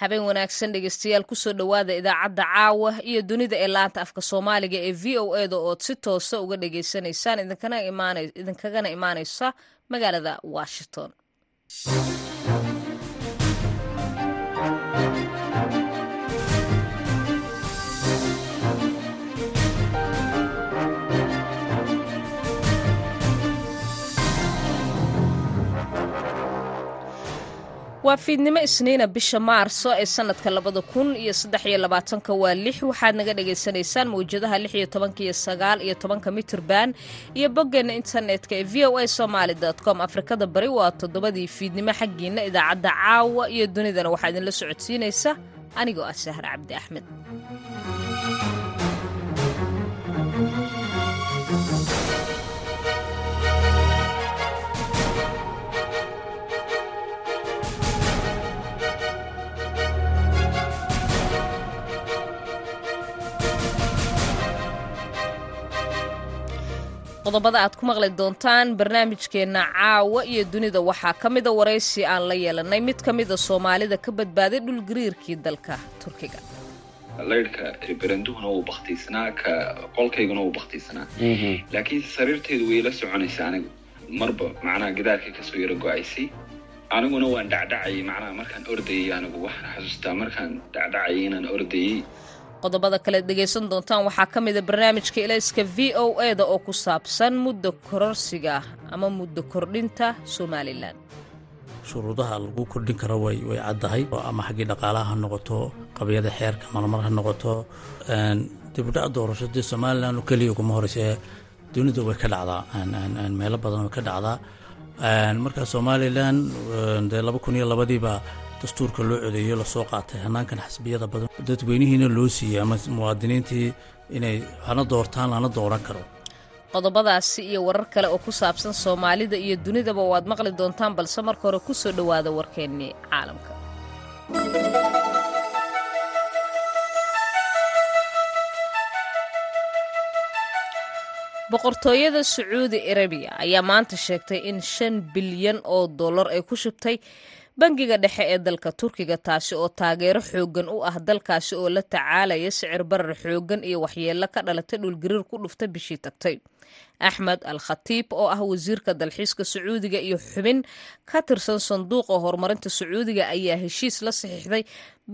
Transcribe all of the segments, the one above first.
habeen wanaagsan dhegeystayaal ku soo dhowaada idaacadda caawa iyo dunida ee laanta afka soomaaliga ee v o eda ood si toosa uga dhagaysanaysaan idinkagana imaaneysa magaalada washington waa fiidnimo isniina bisha maarso ee sanadka labada kun iyo saddex iyo labaatanka waa lix. Waxaad naga dhagaysanaysaan mawjadaha lix iyo tobanka iyo sagaal iyo tobanka mitirban iyo boggeena internetka ee v o a somaali com. Afrikada bari waa toddobadii fiidnimo xaggiina idaacadda caawa iyo dunidana waxaa idinla socodsiinaysa anigoo ah sahar cabdi axmed qodobada aad ku maqli doontaan barnaamijkeenna caawa iyo dunida. Waxaa ka mida waraysi aan la yeelanay. Mid ka mida soomaalida ka badbaaday dhulgariirkii dalka turkiga. Laydhka beranduhuna wuu baktiisnaa ka qolkayguna wuu baktiisnaa laakiin sariirteedu way la soconaysa anigu. Marba macnaha gidaarkii ka soo yaro go'aysay. Aniguna waan dhacdhacayay macnaha markaan ordayay anigu waxaan xasuustaa markaan dhacdhacayay inaan ordayey qodobada kaleed dhegaysan doontaan waxaa ka mida barnaamijka ilayska v o e da oo ku saabsan muddo kororsiga ama muddo kordhinta somalilan. Shuruudaha lagu kordhin karo way caddahay ama xaggii dhaqaalaha ha noqoto qabyada xeerka marmar ha noqoto dibudhac doorasho dee somalilan oo keliya kuma horeyse dunida way ka dhacdaa meelo badan way ka dhacdaa marka somalilan dee laba kun iyo labadiiba dastuurka loo codeeyo la soo qaatay hanaankan xasbiyada badan. Dadweynihiina loo siiyey ama muwaadiniintii inay hana doortaan lana dooran karo. Qodobadaasi iyo warar kale oo ku saabsan soomaalida iyo dunidaba waad maqli doontaan balse marka hore ku soo dhowaada warkeennii caalamka. Boqortooyada sacuudi arabiya ayaa maanta sheegtay in shan bilyan oo dollar ay ku shubtay bangiga dhexe ee dalka turkiga taasi oo taageero xooggan u ah dalkaasi oo la tacaalaya sicir barar xooggan iyo waxyeello ka dhalatay dhulgariir ku dhufta bishii tagtay. Axmed al khatiib oo ah wasiirka dalxiiska sacuudiga iyo xubin ka tirsan sanduuqa horumarinta sacuudiga ayaa heshiis la saxiixday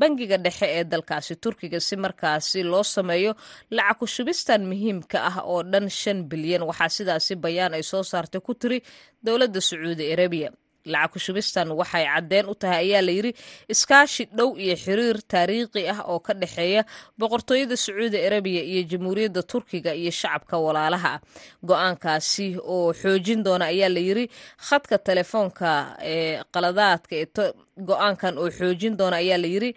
bangiga dhexe ee dalkaasi turkiga si markaasi loo sameeyo lacag ku shubistan muhiimka ah oo dhan shan bilyan. Waxaa sidaasi bayaan ay soo saartay ku tiri dowladda sacuudi arabiya lacag ku shubistan waxay caddeen u tahay ayaa layidhi iskaashi dhow iyo xiriir taariikhi ah oo ka dhexeeya boqortooyada sacuudi arabiya iyo jamhuuriyadda turkiga iyo shacabka walaalaha. Ah go'aankaasi oo xoojin doona ayaa layidhi khadka telefoonka ee qaladaadka go'aankan oo xoojin doona ayaa layidhi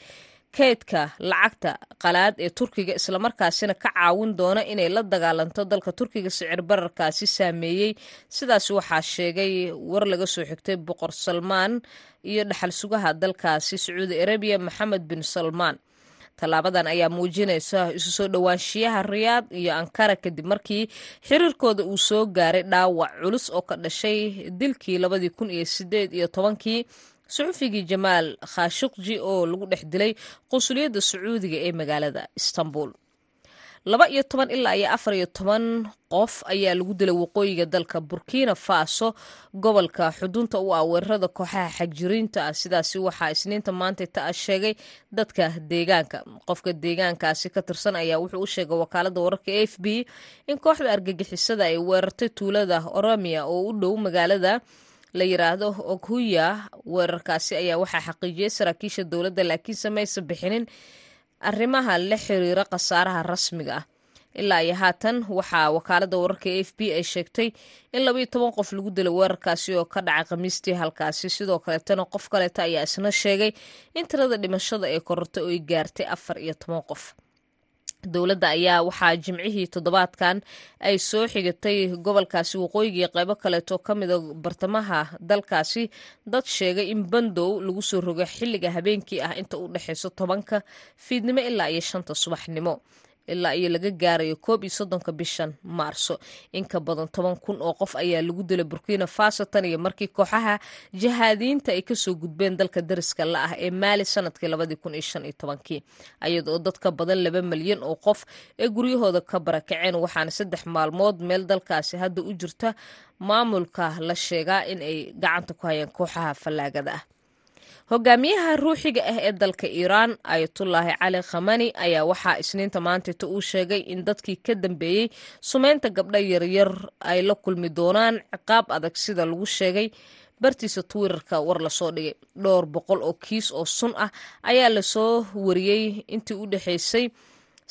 kaydka lacagta qalaad ee turkiga islamarkaasina ka caawin doona inay la dagaalanto dalka turkiga sicir bararkaasi saameeyey. Sidaas waxaa sheegay war laga soo xigtay boqor salmaan iyo dhaxal sugaha dalkaasi sacuudi arabiya maxamed bin salmaan. Tallaabadan ayaa muujinaysa isu soo dhowaanshiyaha riyaad iyo ankara kadib markii xiriirkooda uu soo gaaray dhaawac culus oo ka dhashay dilkii labadii kun iyo sideed iyo tobankii suxufigii jamaal khashuqji oo lagu dhex dilay qunsuliyadda sacuudiga ee magaalada istanbul. Laba iyo toban ilaa iyo afar iyo toban qof ayaa lagu dilay waqooyiga dalka burkina faso gobolka xudunta u ah weerarada kooxaha xagjiriinta ah. Sidaasi waxaa isniinta maanta ta sheegay dadka deegaanka. Qofka deegaankaasi ka tirsan ayaa wuxuu u sheegay wakaalada wararka a f b in kooxda argagixisada ay weerartay tuulada oromia oo u dhow magaalada la yiraahdo oghuya weerarkaasi ayaa waxaa xaqiijiyey saraakiisha dowladda laakiinse maysa bixinin arrimaha la xiriira khasaaraha rasmiga ah. Ilaa iyo haatan waxaa wakaalada wararka a f b ay sheegtay in labaiyo toban qof lagu dilay weerarkaasi oo ka dhacay khamiistii halkaasi. Sidoo kaleetana qof kaleeta ayaa isna sheegay in tirada dhimashada ay korortay oo ay gaartay afar iyo toban qof dowladda ayaa waxaa jimcihii toddobaadkan ay soo xigatay gobolkaasi waqooyiga iyo qaybo kaleeto ka mida bartamaha dalkaasi. Dad sheegay in bandow lagu soo rogo xilliga habeenkii ah inta u dhexeyso tobanka fiidnimo ilaa iyo shanta subaxnimo ilaa iyo laga gaarayo koob iyo soddonka bishan maarso. In ka badan toban kun oo qof ayaa lagu dilay burkina faso tan iyo markii kooxaha jahaadiyiinta ay ka soo gudbeen dalka dariska la ah ee maali sannadkii labadii kun iyo shan iyo tobankii. Iyada oo dad ka badan laba malyan oo qof ee guryahooda ka barakaceen waxaana saddex maalmood meel dalkaasi hadda u jirta maamulka la sheegaa in ay gacanta ku hayaan kooxaha fallaagada ah hogaamiyaha ruuxiga ah ee dalka iiraan ayatullaahi cali khamani ayaa waxaa isniinta maantita uu sheegay in dadkii ka dambeeyey sumeynta gabdha yaryar ay la kulmi doonaan ciqaab adag sida lagu sheegay bartiisa twitterka war la soo dhigay. Dhowr boqol oo kiis oo sun ah ayaa la soo wariyey intii u dhexaysay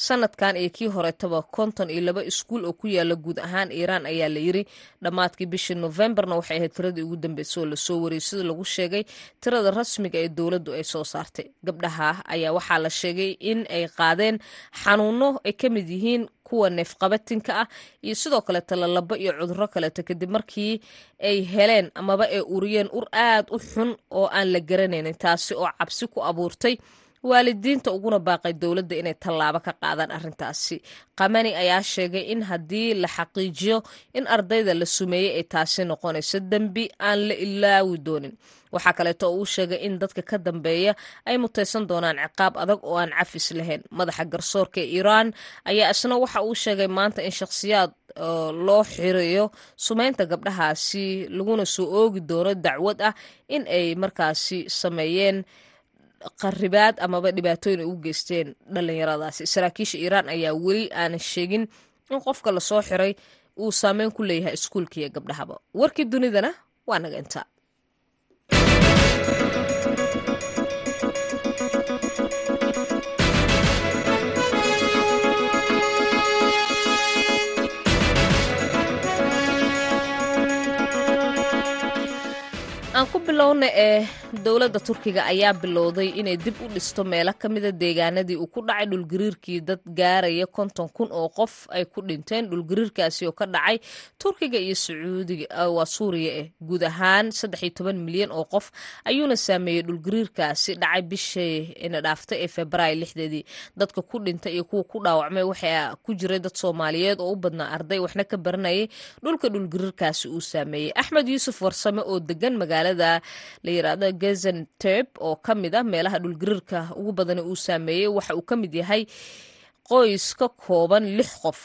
sanadkan iyo kii horetaba konton iyo laba iskuul oo ku yaalla guud ahaan iiraan ayaa la yiri dhammaadkii bishii novembarna waxay ahayd tiradii ugu dambeysay oo la soo wariyey sida lagu sheegay tirada rasmiga ee dowladdu ay soo saartay. Gabdhaha ayaa waxaa la sheegay in ay qaadeen xanuuno ay ka mid yihiin kuwa neefqabatinka ah iyo sidoo kaleeta lalabo iyo cuduro kaleeto kadib markii ay heleen amaba ay uriyeen ur aad u xun oo aan la garanaynin taasi oo cabsi ku abuurtay waalidiinta uguna baaqay dowladda inay tallaabo ka qaadaan arrintaasi. Kamani ayaa sheegay in haddii la xaqiijiyo in ardayda la sumeeyey ay taasi noqonayso dembi aan la ilaawi doonin. Waxaa kaleeto uu sheegay in dadka ka dambeeya ay mutaysan doonaan ciqaab adag oo aan cafis lahayn. Madaxa garsoorka ee iiraan ayaa isna waxa uu sheegay maanta in shakhsiyaad loo xirayo sumeynta gabdhahaasi laguna soo oogi doono dacwad ah in ay markaasi sameeyeen qaribaad amaba dhibaatooyin ay u geysteen dhallinyaradaasi saraakiisha iiraan ayaa weli aanan sheegin in qofka la soo xiray uu saameyn ku leeyahay iskuulkiiyo gabdhahaba. Warkii dunidana waa naga intaa. Aan ku bilowna ee dowladda turkiga ayaa bilowday inay dib u dhisto meelo ka mida deegaanadii uu ku dhacay dhulgariirkii dad gaaraya konton kun oo qof ay ku dhinteen dhulgariirkaasi oo ka dhacay turkiga iyo sacuudiga waa suuriya eh. Guud ahaan saddex iyo toban milyan oo qof ayuuna saameeyey dhulgariirkaasi dhacay bishii ina dhaaftay ee februaayo lixdeedii. Dadka ku dhintay iyo kuwa ku dhaawacmay waxaa ku jiray dad soomaaliyeed oo u badnaa arday waxna ka baranayay dhulka dhulgariirkaasi uu saameeyey axmed yuusuf warsame oo degan magaalada la yiraahdo gazenteb oo ka mid ah meelaha dhulgariirka ugu badan uu saameeyey waxa uu ka mid yahay qoys ka kooban lix qof.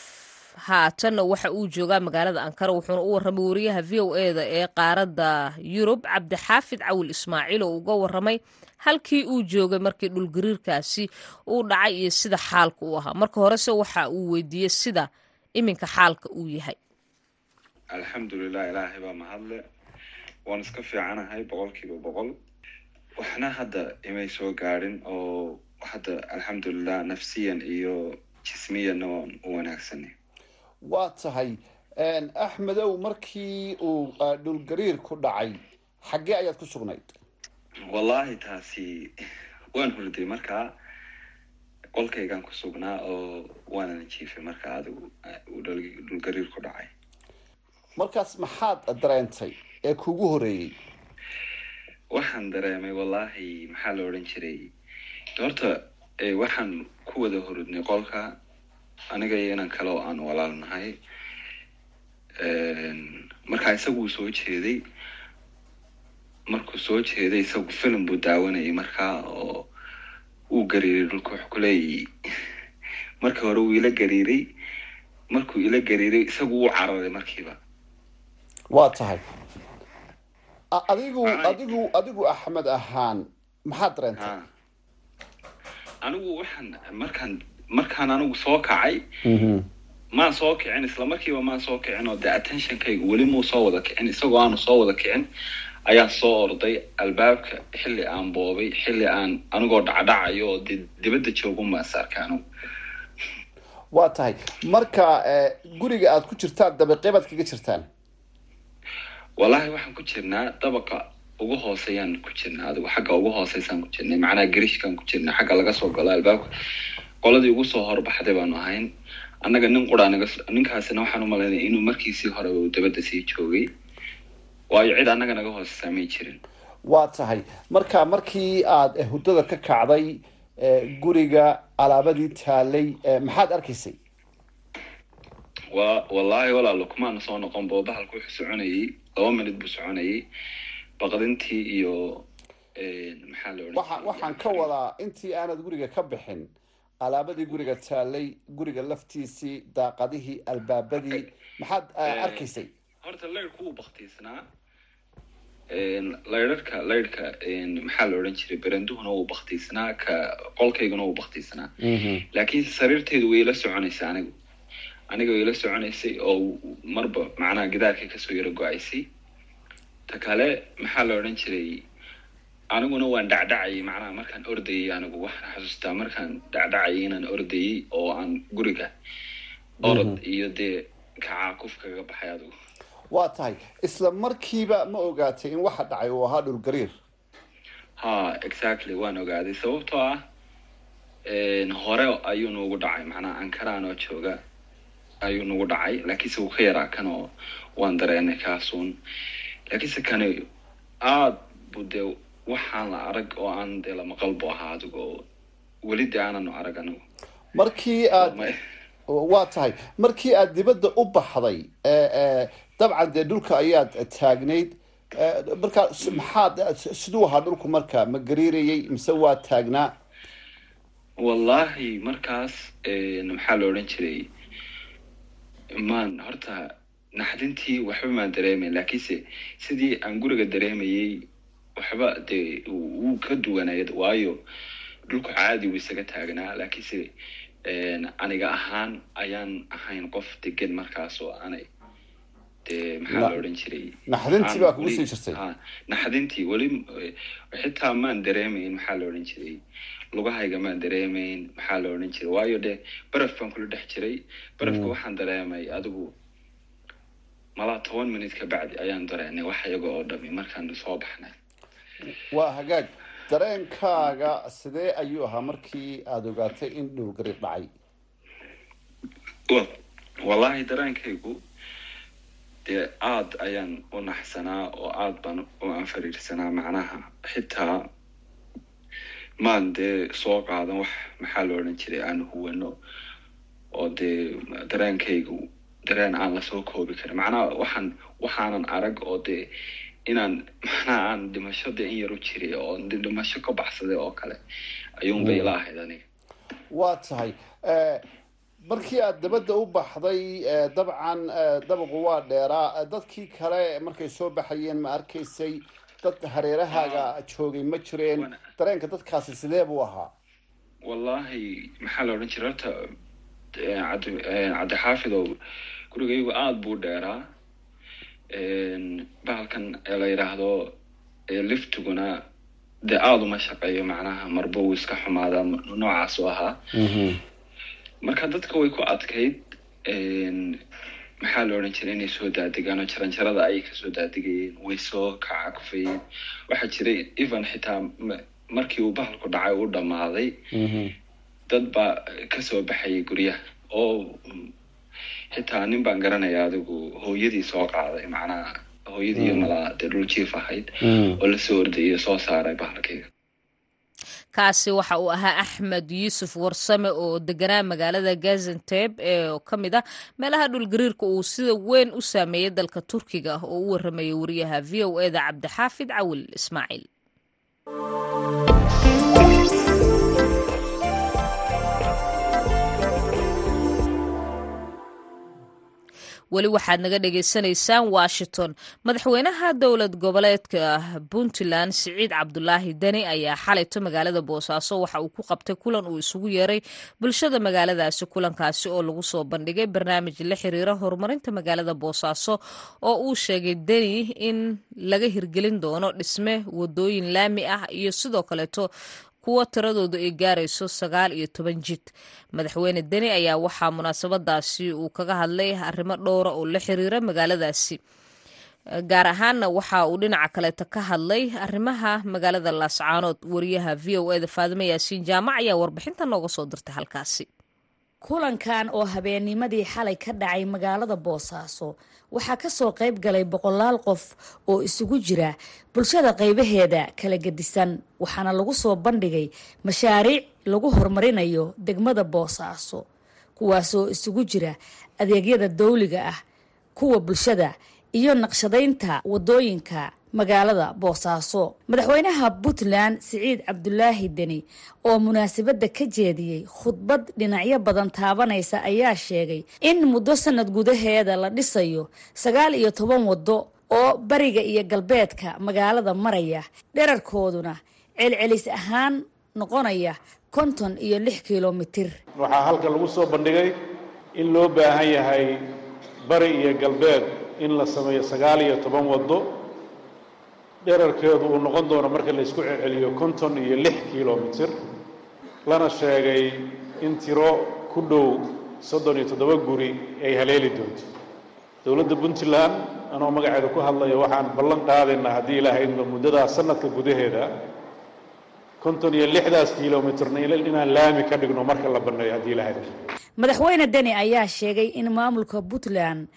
Haatanna waxa uu joogaa magaalada ankara wuxuuna u warramay wariyaha v o eda ee qaaradda yurub cabdixaafid cawil ismaaciil oo uga warramay halkii uu joogay markii dhulgariirkaasi uu dhacay iyo sida xaalka uu ahaa. Marka horese waxa uu weydiiyey sida iminka xaalka uu yahay. Alxamdulilah ilaahay baa mahadle waan iska fiicanahay boqolkiiba boqol waxna hadda imay soo gaadhin oo hadda alxamdulilah nafsiyan iyo jismiyanna waan u wanaagsanay waa tahay axmedow markii uu dhulgariir ku dhacay xaggee ayaad ku sugnayd? Wallahi taasi waan hurday markaa qolkaygaan ku sugnaa oo waanana jiifay markaa adigu uu dhulgariir ku dhacay. Markaas maxaad dareentay ee kugu horeeyey. Waxaan dareemay wallahi maxaa la odhan jiray? Horta waxaan ku wada horudnay qolka aniga iyo inan kale oo aan walaal nahay markaa isaguu soo jeeday. Markuu soo jeeday isagu film buu daawanayay markaa oo uu gariiray dhulka wax kuleeyi marka hore wuu ila gariiray. Markuu ila gariiray isagu wuu cararay markiiba. Waa tahay adigu adigu adigu axmed ahaan maxaad dareentay anigu waxaan markaan markaan anigu soo kacay maan soo kicin isla markiiba maan soo kicin oo dee attentionkayga weli muu soo wada kicin isagoo aanu soo wada kicin ayaa soo orday albaabka xilli aan boobay xilli aan anigoo dhacdhacayo oo dee dibadda joogun baan is arkay anigu waa tahay. Marka guriga aad ku jirtaan dabiqebaad kaga jirtaan wallahi waxaan ku jirnaa dabaqa ugu hooseeyaan ku jirnaa adigu xagga ugu hooseysaan ku jirnay macnaha garishkaan ku jirnay xagga laga soo galo albaabka. Qoladii ugu soo horbaxday baanu ahayn. Annaga nin quraa naga ninkaasina waxaan u malaynaya inuu markiisii hore uu dabadda sii joogay. Waayo cid annaga naga hooseysaa may jirin. Waa tahay. Marka markii aad hurdada ka kacday guriga alaabadii taalay maxaad arkaysay? Wa wallaahi walaalo kumaana soo noqon bo bahalku wuxuu soconayay laba minid buu soconayay baqdintii iyo waxaan ka wadaa intii aanad guriga ka bixin alaabadii guriga taalay guriga laftiisii daaqadihii albaabadii maxaad arkaysay? horta laydhku wuu baktiisnaa laydharka laydhka maxaa la odhan jiray? Berenduhuna wuu baktiisnaa ka qolkayguna wuu baktiisnaa laakiin sariirteedu way la soconaysay anigu aniga way la soconaysay oo marba macnaha gidaarka ka soo yaro go'aysay ta kale maxaa la odhan jiray? Aniguna waan dhacdhacayay macnaha markaan ordayay anigu waxaan xasuustaa markaan dhacdhacayay inaan ordayay oo aan guriga orod iyo dee kacaakuf kaga baxay adigu waa tahay. Isla markiiba ma ogaatay in waxa dhacay uu ahaa dhul gariir. Ha exactly waan ogaaday. Sababtoo ah hore ayuu nugu dhacay. Macnaha ankaraan oo jooga ayuu nagu dhacay. Laakiinse wuu ka yaraa kan oo waan dareenay kaasuun. Laakiinse kani aada bu dee waxaan la arag oo aan dee la maqal bu ahaa adigo weli dee aananu arag anigu. Markii aad waa tahay. Markii aad dibadda u baxday dabcan dee dhulka ayaad taagnayd markaa maxaad siduu ahaa dhulku marka ma gariirayay mise waa taagnaa? Wallahi markaas maxaa la odhan jiray maan horta naxdintii waxba maan dareemayn laakiinse sidii aan guriga dareemayay waxba dee wuu ka duwanaya waayo dhulku caadi wuu isaga taagnaa. Laakiinse aniga ahaan ayaan ahayn qof degan markaas oo aanay dee maxaa la odhan jiray? naxdintii baa kugu sii jirtay. Naxdintii weli xitaa maan dareemayn maxaa la odhan jiray lugahayga dareemayn maxaa la odhan jiray? Waayo dee baraf baan kula dhex jiray. Barafka waxaan dareemay adigu malaa toban minut ka bacdi ayaan dareenay wax iyaga oo dhami markaan soo baxnay. Waa hagaag. Dareenkaaga sidee ayuu ahaa markii aada ogaatay in dhulgariir dhacay? Wallahi dareenkaygu dee aada ayaan u naxsanaa oo aada baan u anfariirsanaa macnaha. Xitaa maan dee soo qaadan wax maxaa la odhan jiray? Aan huwano oo dee dareenkaygu dareen aan la soo koobi karin. Macnaha waxaan waxaanan arag oo dee inaan macnaha aan dhimasho dee in yar u jiray oo dhimasho ka baxsaday oo kale. Ayuun bay ila ahayd aniga waa tahay. Markii aada dabadda u baxday dabcan dabaqu waa dheeraa. Dadkii kale markay soo baxayeen ma arkaysay dad hareerahaaga joogay ma jireen. Dareenka dadkaasi sidee buu ahaa? Wallahi maxaa la odhan jira horta? Cabdi cabdixaafidow gurigaygu aada buu dheeraa. Bahalkan la yidhaahdo liftiguna dee aada uma shaqeeyo macnaha marba wuu iska xumaadaa noocaas u ahaa. Marka dadka way ku adkayd maxaa la odhan jiray inay soo daadegaan oo jaranjarada ayay ka soo daadegayeen way soo kacakufayeen waxaa jiray even xitaa markii uu bahalku dhacay u dhammaaday dad baa ka soo baxayay guryaha. Oo xitaa nin baan garanaya adigu hooyadii soo qaaday macnaha hooyadii malaa dee dhul jiif ahayd oo la soo ordayay soo saaray bahalkeyga kaasi waxa uu ahaa axmed yuusuf warsame oo deganaa magaalada gazanteb ee ka mid ah meelaha dhulgariirka uu sida weyn u saameeyey dalka turkiga oo u waramayay wariyaha v o eda cabdixaafid cawil ismaaciil weli waxaad naga dhagaysanaysaan washington. Madaxweynaha dowlad goboleedka puntland siciid cabdulaahi deni ayaa xalayto magaalada boosaaso waxa uu ku qabtay kulan uu isugu yeeray bulshada magaaladaasi kulankaasi oo lagu soo bandhigay barnaamij la xiriira horumarinta magaalada boosaaso oo uu sheegay deni in laga hirgelin doono dhisme wadooyin laami ah iyo sidoo kaleeto kuwa tiradoodu ay gaarayso sagaal iyo toban jid. Madaxweyne deni ayaa waxaa munaasabadaasi uu kaga hadlay arrimo dhowra oo la xiriira magaaladaasi. Gaar ahaanna waxa uu dhinaca kaleeta ka hadlay arrimaha magaalada laascaanood wariyaha v o eda faadime yaasiin jaamac ayaa warbixinta nooga soo dirtay halkaasi kulankan oo habeennimadii xalay ka dhacay magaalada boosaaso waxaa ka soo qayb galay boqolaal qof oo isugu jira bulshada qaybaheeda kala gedisan waxaana lagu soo bandhigay mashaariic lagu horumarinayo degmada boosaaso kuwaasoo isugu jira adeegyada dawliga ah kuwa bulshada iyo naqshadaynta waddooyinka magaalada boosaaso. Madaxweynaha puntland siciid cabdulaahi deni oo munaasabadda ka jeediyey khudbad dhinacyo badan taabanaysa ayaa sheegay in muddo sanad gudaheeda la dhisayo sagaal iyo toban waddo oo bariga iyo galbeedka magaalada maraya. Dherarkooduna celcelis ahaan noqonaya konton iyo lix kilomitir. Waxaa halka lagu soo bandhigay in loo baahan yahay bari iyo galbeed in la sameeyo sagaal iyo toban waddo dherarkeedu uu noqon doono marka la isku celceliyo konton iyo lix kilomitir lana sheegay in tiro ku dhow soddon iyo toddoba guri ay haleeli doonto. Dowladda puntland anoo magaceeda ku hadlayo waxaan ballan qaadaynaa haddii ilahaydba muddadaas sanadka gudaheeda konton iyo lixdaas kilomitirna inaan laami ka dhigno marka la banneeyo haddii ilahayd madaxweyne deni ayaa sheegay in maamulka puntland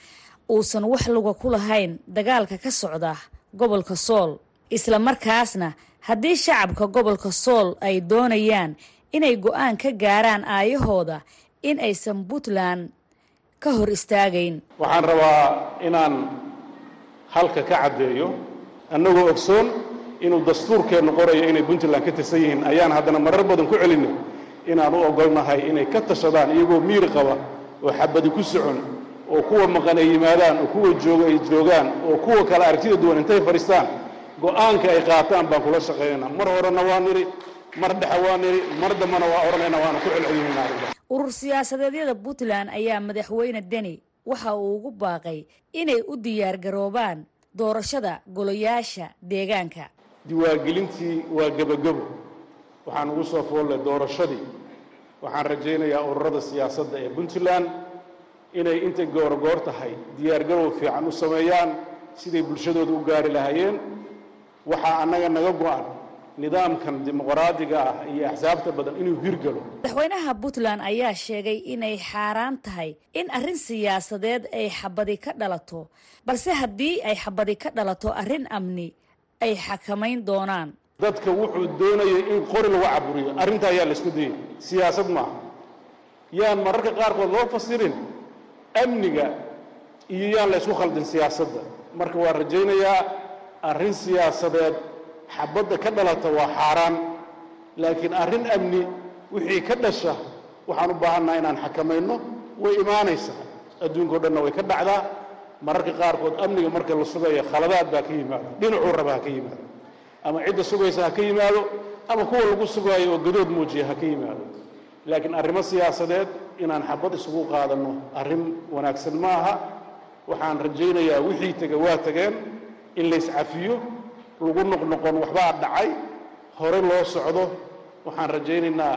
uusan wax luga ku lahayn dagaalka ka socda gobolka sool. Isla markaasna haddii shacabka gobolka sool ay doonayaan inay go'aan ka gaaraan aayahooda in aysan puntland ka hor istaagayn. Waxaan rabaa inaan halka ka caddeeyo annagoo ogsoon inuu dastuurkeennu qorayo inay puntland ka tirsan yihiin. Ayaan haddana marar badan ku celinay inaan u ogolnahay inay ka tashadaan iyagoo miiri qaba oo xabadi ku socon oo kuwa maqan ay yimaadaan oo kuwa jooga ay joogaan oo kuwa kale aragtida duwan intay fadhiistaan go'aanka ay qaataan baan kula shaqaynayna mar horena waa nidhi mar dhexe waa nidhi mar dambena waa odhanayna waana ku celcelinayna urur siyaasadeedyada puntland ayaa madaxweyne deni waxa uu ugu baaqay inay u diyaar garoobaan doorashada golayaasha deegaanka. Diwaangelintii waa gebagebo waxaan ugu soo foollay doorashadii. Waxaan rajaynayaa ururada siyaasadda ee puntland inay intay goorgoor tahay diyaargarow fiican u sameeyaan siday bulshadooda u gaari lahaayeen. Waxaa annaga naga go-an nidaamkan dimuqraadiga ah iyo axsaabta badan inuu hirgalo madaxweynaha puntland ayaa sheegay inay xaaraan tahay in arrin siyaasadeed ay xabadi ka dhalato balse haddii ay xabadi ka dhalato arrin amni ay xakamayn doonaan. Dadka wuxuu doonayay in qori lagu caburiyo. Arrinta ayaa laysku dayay. Siyaasad maaha. Yaan mararka qaarkood loo fasirin amniga iyo yaan la ysku khaldin siyaasadda. Marka waan rajaynayaa arrin siyaasadeed xabadda ka dhalata waa xaaraan. Laakiin arrin amni wixii ka dhasha waxaan u baahannaha inaan xakamayno way imaanaysaa adduunkao dhanna way ka dhacdaa. Mararka qaarkood amniga marka la sugayo khaladaad baa ka yimaado dhinacuu raba ha ka yimaado. Ama cidda sugaysa ha ka yimaado ama kuwa lagu sugaayo oo gadood muujiya ha ka yimaado laakiin arrimo siyaasadeed inaan xabad isugu qaadanno. Arrin wanaagsan ma aha waxaan rajaynayaa wixii tega waa tageen in layscafiyo lagu noqnoqon waxbaa dhacay. Hore loo socdo waxaan rajaynaynaa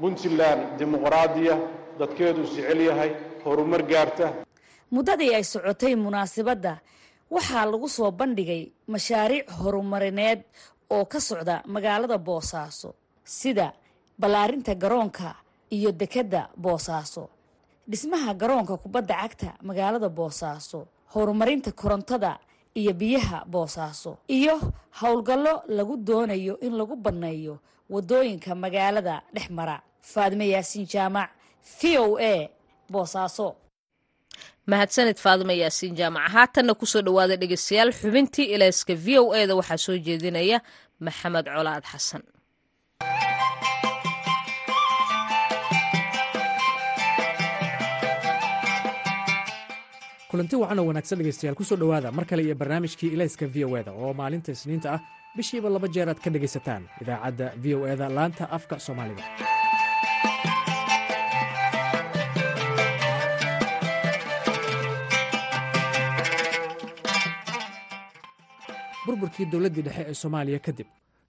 puntland dimuqraadiya. Dadkeedu isjecel yahay horumar gaarta. Muddadii ay socotay munaasabadda waxaa lagu soo bandhigay mashaariic horumarineed oo ka socda magaalada boosaaso. Sida ballaarinta garoonka iyo dekedda boosaaso. Dhismaha garoonka kubadda cagta magaalada boosaaso. Horumarinta korontada iyo biyaha boosaaso. Iyo howlgallo lagu doonayo in lagu banneeyo waddooyinka magaalada dhex mara. Faadime yaasiin jaamac v o a boosaaso. Mahadsanid faadima yaasiin jaamac haatanna ku soo dhowaada dhegeystayaal xubintii ilayska v o e da waxaa soo jeedinaya maxamed colaad xasan kulanti wacan oo wanaagsan dhegaystayaal ku soo dhowaada mar kale iyo barnaamijkii ilayska v o eda oo maalinta isniinta ah bishiiba laba jeer aad ka dhegaysataan. Idaacadda v o eda laanta afka soomaaliga. Burburkii dowladdii dhexe ee soomaaliya kadib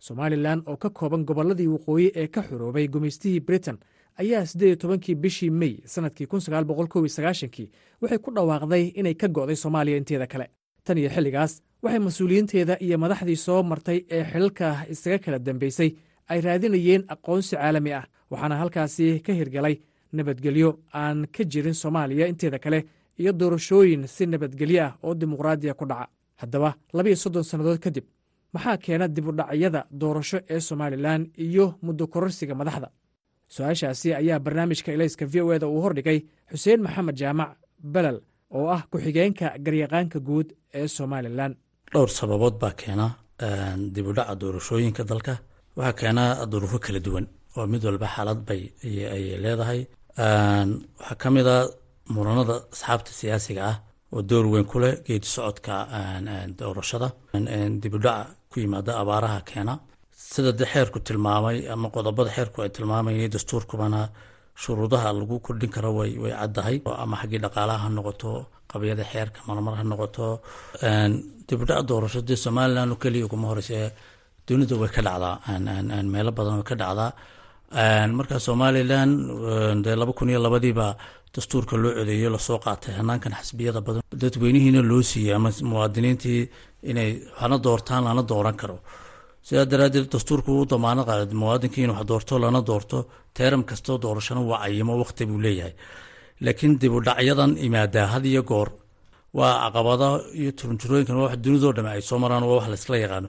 somalilan oo ka kooban gobolladii waqooyi ee ka xuroobay gumaystihii britain ayaa siddeed iyo tobankii bishii mey iyo sagaashankii waxay ku dhawaaqday inay ka go'day soomaaliya inteeda kale. Tan iyo xilligaas waxay mas'uuliyiinteeda iyo madaxdii soo martay ee xilalka isaga kala dambaysay ay raadinayeen aqoonsi caalami ah waxaana halkaasi ka hirgalay nabadgelyo aan ka jirin soomaaliya inteeda kale iyo doorashooyin si nabadgelyo ah oo dimuqraadiya ku dhaca. Haddaba labiiyo soddon sannadood kadib maxaa keena dibudhacyada doorasho ee somalilan iyo muddo kororsiga madaxda su'aashaasi ayaa barnaamijka elayska v o eda uu hordhigay xuseen maxamed jaamac belel oo ah ku-xigeenka garyaqaanka guud ee somalilan dhowr sababood baa keena dibudhaca doorashooyinka dalka. Waxaa keena duruufo kala duwan oo mid walba xaalad bay ayay leedahay. Waxaa ka mid a muranada asxaabta siyaasiga ah oo door weyn ku leh geedi socodka doorashada. Dibudhaca ku yimaada abaaraha keena sida de xeerku tilmaamay ama qodobada xeerku ay tilmaamayay dastuurkubana shuruudaha lagu kordhin karo way way caddahay. Ama xaggii dhaqaalaha ha noqoto qabiyada xeerka marmar ha noqoto dibudhaca doorasho dee somalilan oo keliya kuma horeyse dunida way ka dhacdaa meelo badan way ka dhacdaa marka somalilan dee laba kun iyo labadiiba dastuurka loo codeeyo la soo qaatay hanaankan xasbiyada badan dadweynihiina loo siiyey ama muwaadiniintii inay hana doortaan lana dooran karo sidaa daraadeed dastuurku u damaano qaada muwaadinkii in wax doorto lana doorto. Teeram kastoo doorashana waa cayimo waqti buu leeyahay. Laakiin dibudhacyadan imaadaa had iyo goor waa caqabada iyo turunturooyinkan waa wax dunidoo dhame ay soo maraan waa wax laysla yaqaano.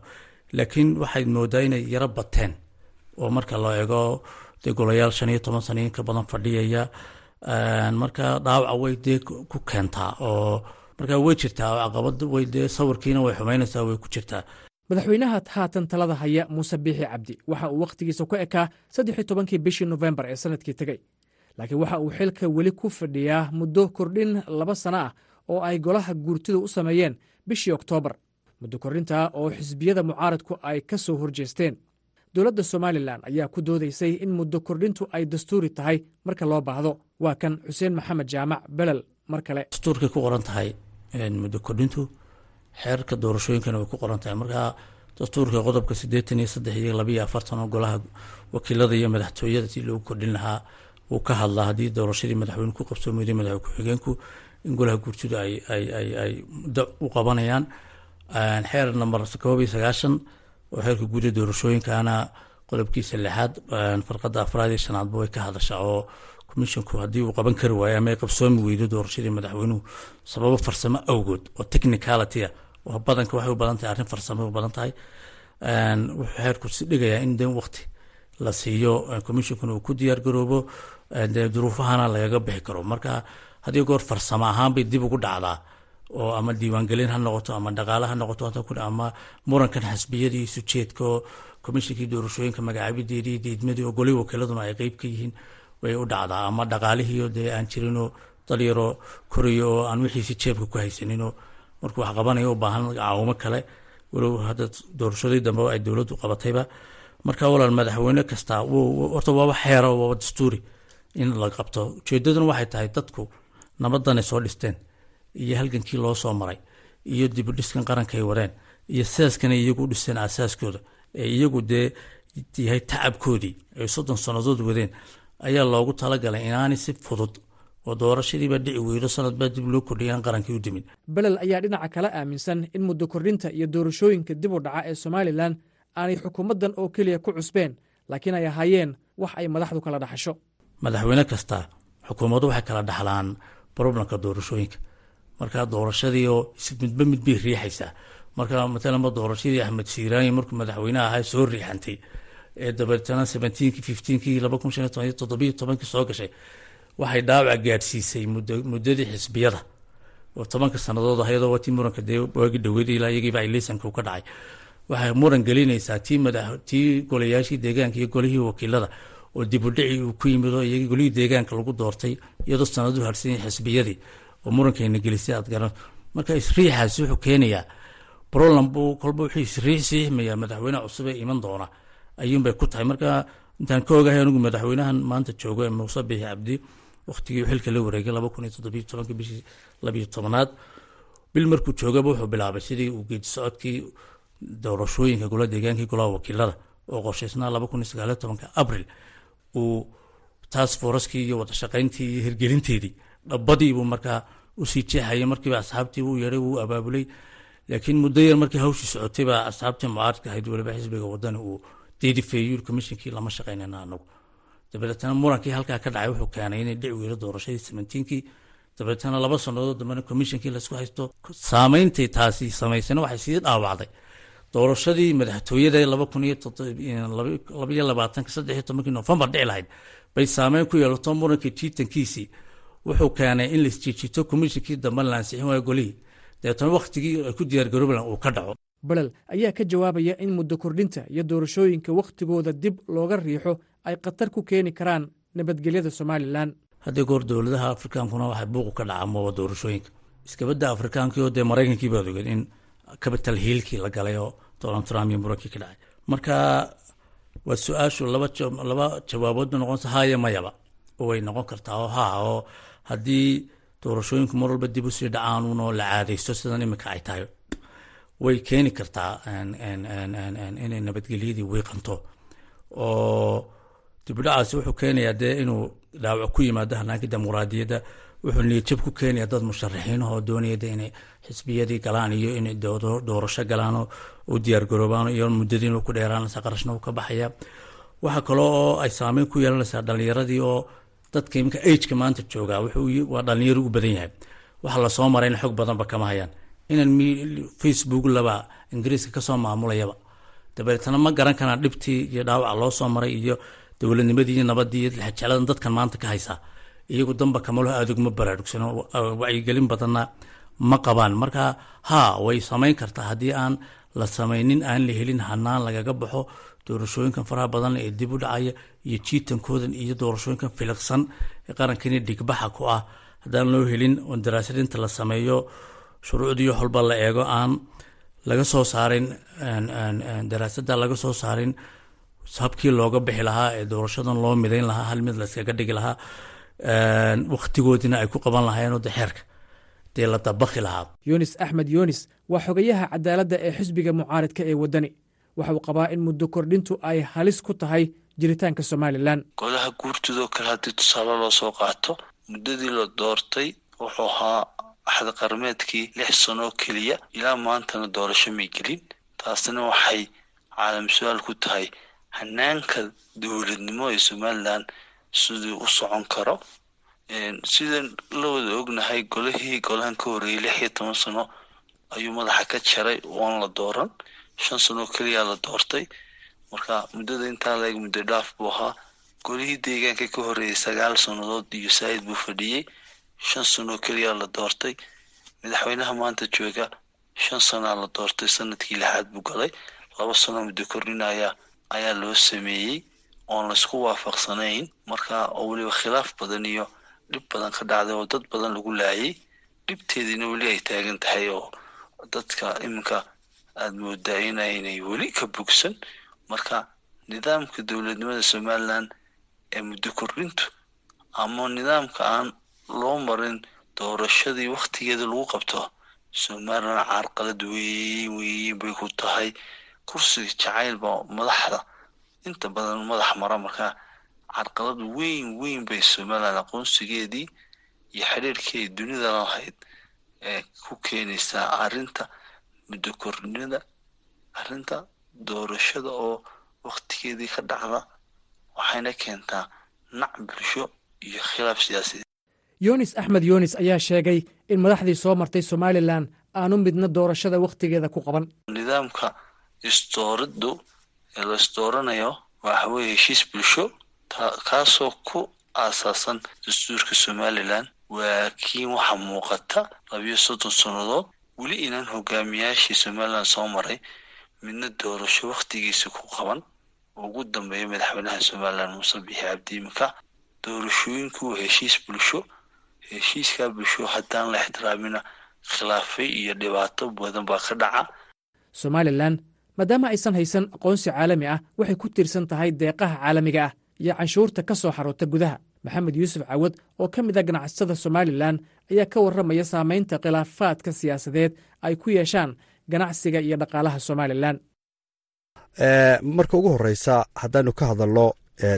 Laakiin waxay moodaa inay yaro bateen oo marka loo eego dee golayaal shan iyo toban sano in badan fadhiyaya marka dhaawaca way dee ku keentaa oo marka way jirtaa caqabad way dee sawirkiina way xumaynaysaa way ku jirtaa madaxweynaha haatan talada haya muuse biixi cabdi waxa uu wakhtigiisa ku ekaa saddex tobankii bishii nofembar ee sannadkii tegey laakiin waxa uu xilka weli ku fadhiyaa muddo kordhin laba sano ah oo ay golaha guurtidu u sameeyeen bishii oktoobar muddo kordhintaa oo xisbiyada mucaaradku ay ka soo horjeesteen. Dowladda somalilan ayaa ku doodaysay in muddo kordhintu ay dastuuri tahay marka loo baahdo. Waa kan xuseen maxamed jaamac belel mar kale. Dastuurkay ku qoran tahay muddo kordhintu xeerarka doorashooyinkana way ku qoran tahay marka dastuurka qodobka siddeetan iyo saddex iyo labayo afartan oo golaha wakiilada iyo madaxtooyada si loogu kordhin lahaa wuu ka hadlaa haddii doorashadii madaxweyne ku qabsoomeyday madaxweyne ku-xigeenku in golaha guurtidu ay ay ay muddo u qabanayaan. Xeer namber koob iyo sagaashan oo xeerka guuda doorashooyinkana qodobkiisa lixaad farqada afraad iyo shanaadba way ka hadashaa oo commisshinku haddii uu qaban kari waayo ama ay qabsoomi weydo doorashadii madaxweynuhu sababo farsamo awgood oo technicality ah badanka waxay u badan tahay arrin farsamo u badan tahay. Wuxuu xeerku si dhigayaa in de waqti la siiyo commishinkuna uu ku diyaar garoobo dee duruufahana lagaga bixi karo. Marka haddii goor farsamo ahaan dib ugu dhacdaa oo ama diiwaangelin ha noqoto ama dhaqaale ha noqoto ama murankan xasbiyadii sujeedka oo komishinkii doorashooyinka magacaabideedii diidmadii oo goli wakiiladuna ay qeyb ka yihiin way u dhacdaa. Ama dhaqaalihiio dee aan jirinoo dalyaro korayo oo aan wixiisi jeebka ku haysaninoo markuu wax qabanayo u baahan caawimo kale. Walow hadda doorashadii dambe ay dowladdu qabatayba marka walaal madaxweyne kasta horta waaba xeera waaba dastuuri in la qabto. Ujeedaduna waxay tahay dadku nabadanay soo dhisteen iyo halgankii loo soo maray iyo dibudhiskan qaranka ay wareen iyo sidaaskanay iyagu dhiseen aasaaskooda ee iyagu dee yahay tacabkoodii ay soddon sannadood wadeen ayaa loogu talagalay inaanay si fudud oo doorashadiiba dhici weydo sanad baa dib loo kordhiyay aan qarankii u dimin. Belel ayaa dhinaca kale aaminsan in muddo kordhinta iyo doorashooyinka dib u dhaca ee somalilan aanay xukuumaddan oo keliya ku cusbeen laakiin ay ahaayeen wax ay madaxdu kala dhaxasho. Madaxweyne kasta xukuumaddu waxay kala dhaxlaan problemka doorashooyinka. Marka doorashadii oo midba mid bay riixaysaa. Marka matalanba doorashadii axmed siiraani markuu madaxweyneha ahaa soo riixantay ee dabeetana seventeenki fifteenkii laba kun shan iyo toddobiyo tobankii soo gashay waxay dhaawac gaadhsiisay muddadii xisbiyada. Oo tobanka sannadood ahayadoo watii muranka dee waagi dhoweed ilaa iyagiiba ay liisanka ka dhacay. Waxay muran gelinaysaa tii madax tii golayaashii deegaanka iyo golihii wakiilada oo dibudhici uu ku yimid oo iyagii golihii deegaanka lagu doortay iyadoo sanadu harsanyay xisbiyadii oo murankeena gelisay aad marka isriixaasi wuxuu keenayaa broland buu kolba wuxuu isriix siixmayaa madaxweyne cusub ee iman doona. Ayuunbay ku tahay. Marka intaan ka ogahay anigu madaxweynahan maanta joogo ee muuse biixi cabdi wakhtigii xilka la wareegay laba kun iyo toddobiyo tobanka bishii labiyo tobanaad bil markuu joogaba wuxuu bilaabay sidii uu geedi socodkii doorashooyinka golaha deegaankii golaha wakiilada oo qorshaysnaa laba kun iyo sagaaliyo tobanka abril uu taas fooraskii iyo wadashaqayntii iyo hirgelinteedii dhabbadiibuu markaa u sii jeexayay markiiba asxaabtii uu yeedhay wuu abaabulay. Laakiin muddo yar markii hawshii socotay baa asxaabtii mucaaradka ahayd waliba xisbiga wadani uu deedifeeyey commishinkii lama shaqaynayna anagu dabeetana murankii halkaa ka dhacay wuxuu keenay inay dhici weylo doorashadii seventeenkii. Dabeetana laba sannadood dambena commissionkii la isku haysto. Saameyntay taasi samaysana waxay sii dhaawacday. Doorashadii madaxtooyada laba kun iyo labaiyo labaatanka saddex iyo tobankii novembar dhici lahayd bay saameyn ku yeelato muranka jiitankiisii wuxuu keenay in laisjiijito commissionkii dambe la ansixin waayo golihii. Dabeetana wakhtigii ay ku diyaargaroobalan uu ka dhaco. Belel ayaa ka jawaabaya in muddo kordhinta iyo doorashooyinka wakhtigooda dib looga riixo ay khatar ku keeni karaan nabadgelyada somalilan. Haddii goor dowladaha afrikaankuna waxay buuqu ka dhaca mooba doorashooyinka. Iskabadda afrikaankii oo dee maraykankii baad ogeen in capital hiilkii la galay oo donald trump iyo murankii ka dhacay. Marka waa su'aashu laba laba jawaabood bay noqonaysa haya mayaba. Way noqon kartaa oo haa oo haddii doorashooyinku mar walba dib u sii dhacaanuun oo la caadaysto sidan iminka ay tahay way keeni kartaa inay nabadgelyadii wiiqanto. Oo dibudhacaasi wuxuu keenayaa dee inuu dhaawac ku yimaado hanaankii dimuqraadiyadda wuxuu niyadjab ku keenayaa dad musharaxiinahoo doonayada inay xisbiyadii galaan iyo inay doorasho galaanoo u diyaargaroobaan iyo muddadii inuu ku dheeraanaysa qarashna uu ka baxaya. Waxaa kaloo oo ay saameyn ku yeelanaysaa dhalinyaradii oo dadka iminka ageka maanta joogaa. Waa dhalinyaro u badan yahay. Waxa la soo marayna xog badanba kama hayaan. Inaan facebook laba ingiriiska ka soo maamulayaba dabeetana ma garan karaan dhibtii iyo dhaawaca loo soo maray iyo dowladnimadii nabadii lexjecladan dadkan maanta ka haysaa iyagu damba kamaloho aad uguma baraarugsano wacyigelin badanna ma qabaan. Marka haa way samayn kartaa. Haddii aan la samaynin aan la helin hanaan lagaga baxo doorashooyinkan faraha badan ee dib u dhacaya iyo jiitankoodan iyo doorashooyinkan filiqsan ee qarankani dhigbaxa ku ah haddaan loo helin oo daraasadinta la sameeyo shuruucdii holba la eego aan laga soo saarin daraasada laga soo saarin habkii looga bixi lahaa ee doorashadan loo midayn lahaa hal mid layskaga dhigi lahaa wakhtigoodina ay ku qaban lahaayeenoo de xeerka dee la dabaqi lahaa. Yunis axmed yunis waa xogayaha cadaaladda ee xisbiga mucaaridka ee waddani. Waxa uu qabaa in muddo kordhintu ay halis ku tahay jiritaanka somalilan. Golaha guurtidoo kale haddii tusaale loo soo qaato muddadii la doortay wuxuu ahaa axad qarmeedkii lix sanoo keliya ilaa maantana doorasho may gelin. Taasina waxay caalam su'aal ku tahay hanaanka dowladnimo ee somalilan siduu u socon karo. Sida la wada ognahay golihii golahan ka horreeyay lix iyo toban sano ayuu madaxa ka jaray oon la dooran. Shan sanoo keliyaa la doortay. Marka muddada intaa laeg muddo dhaaf buu ahaa. Golihii deegaanka ka horreeyay sagaal sannadood iyo saa'id buu fadhiyey shan sanoo keliyaa la doortay. Madaxweynaha maanta jooga shan sanaa la doortay sannadkii lixaad buu galay. Laba sano muddo kordhinaya ayaa loo sameeyey oon laysku waafaqsanayn. Marka oo weliba khilaaf badan iyo dhib badan ka dhacday oo dad badan lagu laayay dhibteediina weli ay taagan tahay oo dadka iminka aada moodaa inaynay weli ka bogsan. Marka nidaamka dowladnimada somalilan ee muddo kordhintu ama nidaamka aan loo marin doorashadii wakhtigeeda lagu qabto somalilan carqalad weyn weyn bay ku tahay kursiga jacaylba madaxda. Inta badan madax mara markaa carqalad weyn weyn bay somalilan aqoonsigeedii iyo xidhiirkii dunida lahayd ee ku keenaysaa arrinta muddo arrinta doorashada oo wakhtigeedii ka dhacda waxayna keentaa nac bulsho iyo khilaaf siyaasadeed. Yunis axmed yunis ayaa sheegay in madaxdii soo martay somalilan aanu midna doorashada wakhtigeeda ku qaban. Nidaamka isdooriddu ee la isdooranayo waxa weeye heshiis bulsho kaasoo ku aasaasan dastuurka somalilan. Waa kiin waxaa muuqata labiyo soddon sannadood weli inaan hogaamiyaashii somalilan soo maray midna doorasho wakhtigiisa ku qaban. Ugu dambeeya madaxweynaha somalilan muuse bixi cabdiimika doorashooyinku waa heshiis bulsho. Heshiiskaa bulsho haddaan la ixtiraamina khilaafay iyo dhibaato badan baa ka dhaca. Somalilan maadaama aysan haysan aqoonsi caalami ah waxay ku tiirsan tahay deeqaha caalamiga ah iyo canshuurta ka soo xaroota gudaha. Maxamed yuusuf cawad oo ka mid a ganacsatada somalilan ayaa ka warramaya saamaynta khilaafaadka siyaasadeed ay ku yeeshaan ganacsiga iyo dhaqaalaha somalilan. Marka ugu horeysa haddaanu ka hadalno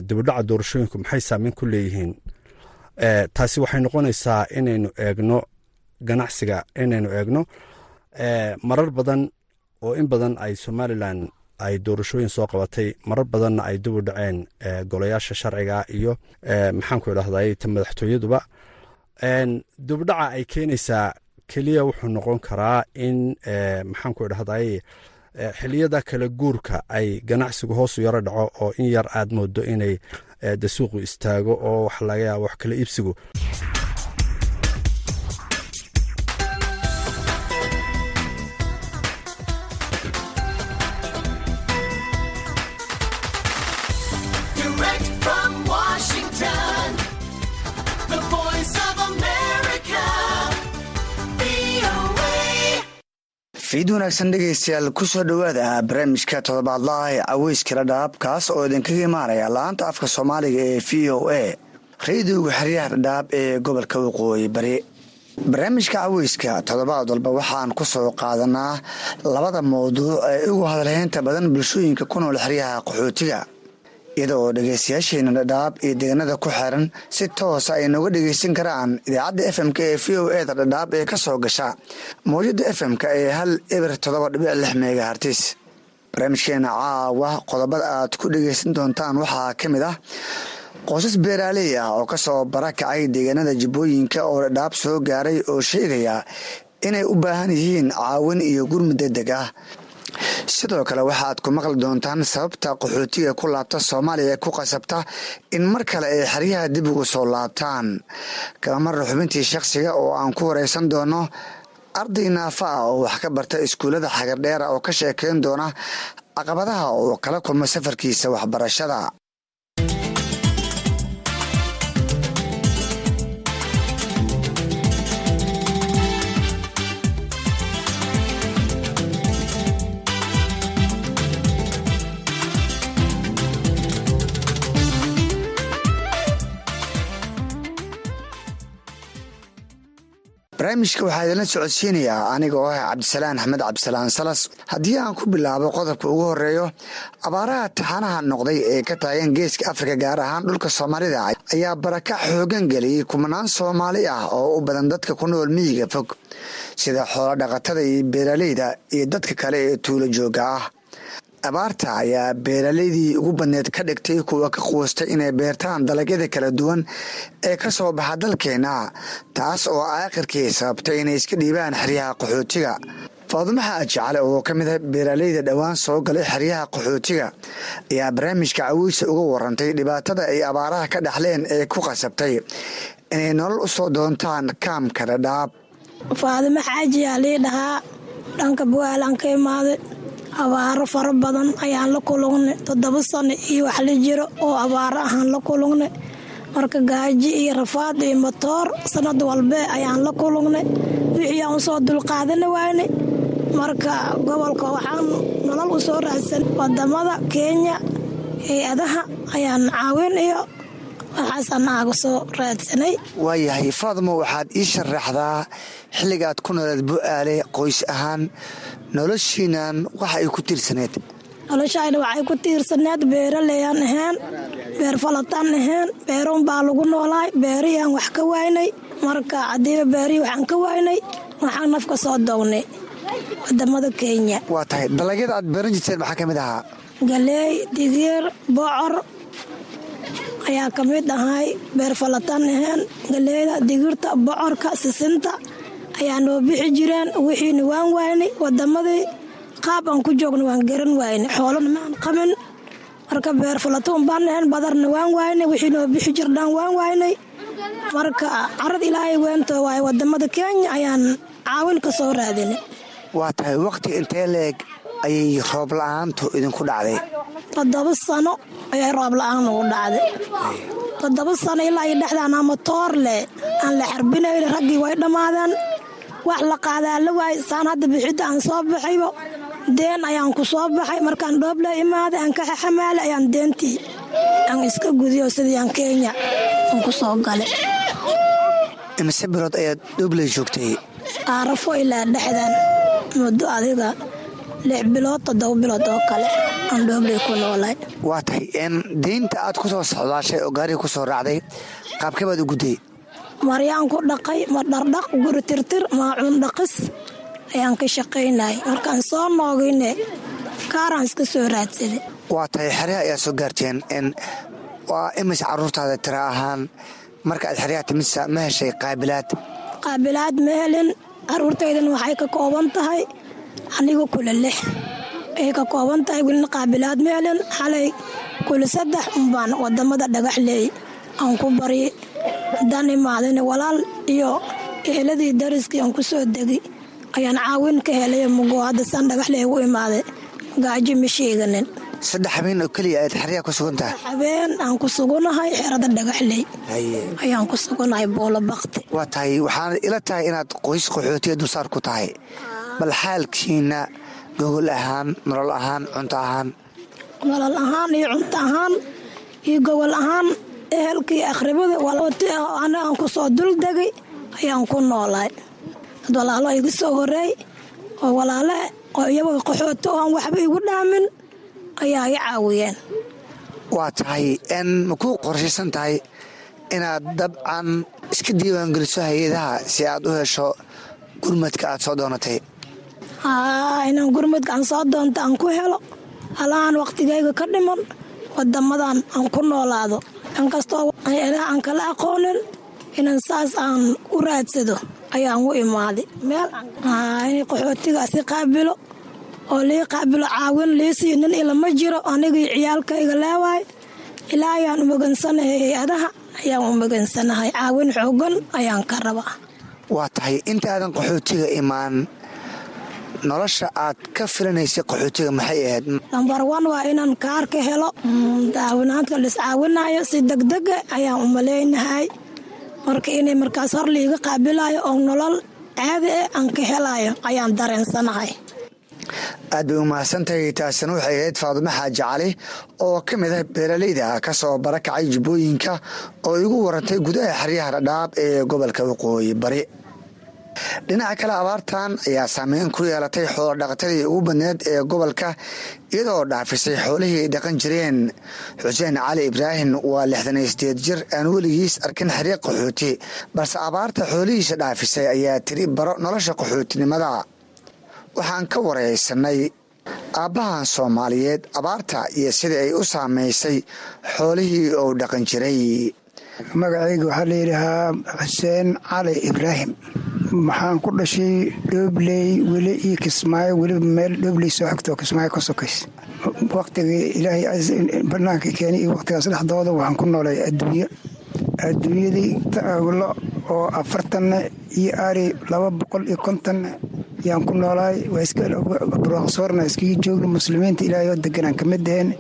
dibudhaca doorashooyinku maxay saameyn ku leeyihiin? Taasi waxay noqonaysaa inaynu eegno ganacsiga inaynu eegno marar badan oo in badan ay somalilan ay doorashooyin soo qabatay marar badanna ay dib u dhaceen golayaasha sharciga iyo maxaanku idhahday ta madaxtooyaduba. Dibudhaca ay keenaysaa keliya wuxuu noqon karaa in maxaanku idhahday xiliyada kala guurka ay ganacsigu hoosu yaro dhaco oo in yar aad moodo inay de suuqu istaago oo wax laga yaabo wax kala iibsigu fiid wanaagsan dhegaystayaal ku soo dhowaada barnaamijka toddobaadlaha ee caweyskala dhaab kaas oo idinkaga imaanaya laanta afka soomaaliga ee v o a radiowga xeryaha dhadhaab ee gobolka waqooyi bari. Barnaamijka caweyska toddobaad walba waxaan ku soo qaadanaa labada mawduuc ee ugu hadalheynta badan bulshooyinka ku nool xeryaha qaxootiga iyada oo dhadhaab iyo deegaanada ku xiran si toosa ay nooga dhegaysan karaan idaacadda fm-k ee v o eda dhadhaab ee ka soo gasha. Mawjada fm-ka ee hal eber toddoba dhibic lix megahartis barnaamijkeena caawa qodobada aad ku dhegaysan doontaan waxaa ka mid ah qoysas beeraaley ah oo ka soo barakacay deegaanada jibbooyinka oo dhadhaab soo gaaray oo sheegaya inay u baahan yihiin caawin iyo gurmud degdeg ah sidoo kale waxaad ku maqli doontaan sababta qaxootiga ku laabta soomaaliya ee ku qasabta in mar kale ay xeryaha dib ugu soo laabtaan. Kabamarra xubintii shakhsiga oo aan ku wareysan doono arday naafa ah oo wax ka barta iskuullada xagardheera oo ka sheekeyn doona caqabadaha oo kala kulma safarkiisa waxbarashada barnaamijka waxaa idinla socodsiinayaa aniga oo ah cabdisalaan axmed cabdisalaan salas. Haddii aan ku bilaabo qodobka ugu horeeyo abaaraha taxanaha noqday ee ka taagan geeska afrika gaar ahaan dhulka soomaalida ayaa barakac xoogan geliyey kumanaan soomaali ah oo u badan dadka ku nool miyiga fog sida xoolo dhaqatada iyo beeraleyda iyo dadka kale ee tuulo jooga ah abaarta ayaa beeraleydii ugu badneed ka dhigtay kuwa ka quustay inay beertaan dalagyada kala duwan ee ka soo baxa dalkeenna taas oo aakhirkii sababtay inay iska dhiibaan xeryaha qaxootiga. Faadumaha ajecale oo ka mid a beeraleyda dhowaan soo galay xeryaha qaxootiga ayaa barnaamijka cawiysa uga warantay dhibaatada ay abaaraha ka dhaxleen ee ku qasabtay inay nolol u soo doontaan kaamka dhadhaab faadimo xaajiyaa lii dhahaa dhanka buaalan ka imaaday abaaro fara badan ayaan la kulugnay toddoba sano iyo wax la jiro oo abaaro ahaan la kulugnay marka gaaji iyo rafaad iyo matoor sanad walbe ayaan la kulugnay wixii aan u soo dulqaadana waynay marka gobolka waxaan nolol u soo raadsan waddamada kenya hay'adaha ayaan caawin iyo waxaasaan aaga soo raadsanay. Waayahay faadmo waxaad ii sharaxdaa xilligaad ku noleed bu-aale qoys ahaan. Noloshiinan waxa ay ku tiirsaneed noloshayna waxay ku tiirsaneed beeraleyaan ahayn beer falataan ahayn beeruun baa lagu noolaay beerihiyaan wax ka waynay. Marka haddiiba beerihii waxaan ka waynay waxaan nafka soo doognay waddamada kenya. Waa tahay dalagyada aad beeran jirteen maxaa ka mid ahaa? Galeey digiir bocor ayaa ka mid ahay beer falataan ahayn galeeyda digirta bocorka sisinta. Ayaa noo bixi jireen wixiina waan waynay wadamadii qaab aan ku joogna waan garan waynay xoolana maan qaban marka beer falatuun baan ahayn badarna waan waynay wixii noo bixi jirdhaan waan waynay marka carad ilaahay weento waaye waddamada kenya ayaan caawin ka soo raadinay. Waa tahay waqti intee leeg ayay roob la'aantu idinku dhacday. Toddoba sano ayay roob la'aan ugu dhacday. Toddoba sano ilaa iyo dhexdaan ama toor leh aan la xarbinayna raggii way dhammaadeen wax la qaadaa la waay saan hadda bixidda aan soo baxaybo deen ayaan ku soo baxay markaan dhoob la imaaday aan ka xaxamaalay ayaan deentii aan iska gudiyo sidii aan kenya aan ku soo galay. Imise bilood ayaad dhoobley joogtay? Aarafo ilaa dhexdan muddo adiga lix bilood toddoba bilood oo kale aan dhoobley ku noolay waa tahay deynta aad ku soo socdaashay oo gaariga ku soo raacday qaabkee baad u gudday? Maryaan ku dhaqay ma dhardhaq guri tirtir maacuun dhaqis. Ayaan ka shaqaynay markaan soo noogayne kaaraan iska soo raadsaday. Waa tahay xeryaha ayaa soo gaarteen waa imis caruurtaada tira ahaan? Marka aad xeryaha timidsa ma heshay qaabilaad? Qaabilaad ma helin. Caruurtaydan waxay ka kooban tahay aniga kula lix. Ay ka kooban tahay welina qaabilaad ma helin xalay kula saddex unbaan waddamada dhagaxleey aan ku bari haddaan imaadin walaal iyo eeladii dariskii aan ku soo degi. Ayaan caawin ka helay mugo hadda saan dhagaxleey ugu imaaday gaajo ma sheeganin. Saddex habeen oo keliya ayaad xeryaha ku sugan tahay. Habeen aan ku sugunahay xerada dhagaxley ayaan ku sugunahay boolo bakti. Waa tahay waxaana ila tahay inaad qoys qaxootiya dulsaar ku tahay bal xaalkiina gogol ahaan nolol ahaan cunto ahaan. Nolol ahaan iyo cunto ahaan iyo gogol ahaan ehelkii akhribada waloti ana aan ku soo duldegay ayaan ku noolahay dad walaalo iga soo horeey oo walaale oo iyaga qaxooto oo aan waxba igu dhaamin ayaa i caawiyeen. Waa tahay n ma ku qorshaysan tahay inaad dabcan iska diiwaangeliso hay'adaha si aad u hesho gurmadka aad soo doonatay inaan gurmadka aan soo doonto aan ku helo alahaan wakhtigayga ka dhiman wadamadan aan ku noolaado. Inkastoo hay'adaha aan kala aqoonin inaan saas aan u raadsado ayaan u imaaday meel in qaxootigaasi qaabilo oo lii qaabilo caawin liisii nin ilama jiro anigii ciyaalkayga leewaay ilaa ayaan umagansanahay hay'adaha ayaan umagansanahay caawin xoogan ayaan ka rabaa. Waa tahay intaadan qaxootiga imaan nolosha aad ka filanaysay qaxootiga maxay ahayd? Lambar wan waa inaan kaar ka helo daawinaadka liscaawinayo si degdega ayaan umaleynahay marka inay markaas hor liiga qaabilayo oo nolol caadi ah aan ka helayo ayaan dareensanahay. Aad bay umahadsantahay taasina waxay ahayd faadumo xaaji cali oo ka mid ah beeralayda ka soo barakacay jubbooyinka oo igu warantay gudaha xeryaha dhadhaab ee gobolka waqooyi bari dhinaca kale abaartan ayaa saameyn ku yeelatay xoolodhaqatadii ugu badneed ee gobolka iyadoo dhaafisay xoolihii ay dhaqan jireen. Xuseen cali ibraahim waa lixdan iyo sideed jir aan weligiis arkin xiriiq qaxooti balse abaarta xoolihiisa dhaafisay ayaa tiri baro nolosha qaxootinimada. Waxaan ka wareysanay aabbahan soomaaliyeed abaarta iyo sidai ay u saamaysay xoolihii uu dhaqan jiray magacayga waxaa layidhaahaa xuseen cali ibraahim. Maxaan ku dhashay dhoobley weli iyo kismaayo weliba meel dhoobley soo xigtoo kismaayo ka sokays waktigii ilaahay banaanka keenay iyo waktigaas dhexdooda waxaan ku noolay adduunyo adduunyadii lo oo afartanna iyo ari laba boqol iyo kontanna yaan ku noolaay. Brofesorna iskaga joogna muslimiinta ilaahay oo deganaan ka mid aheen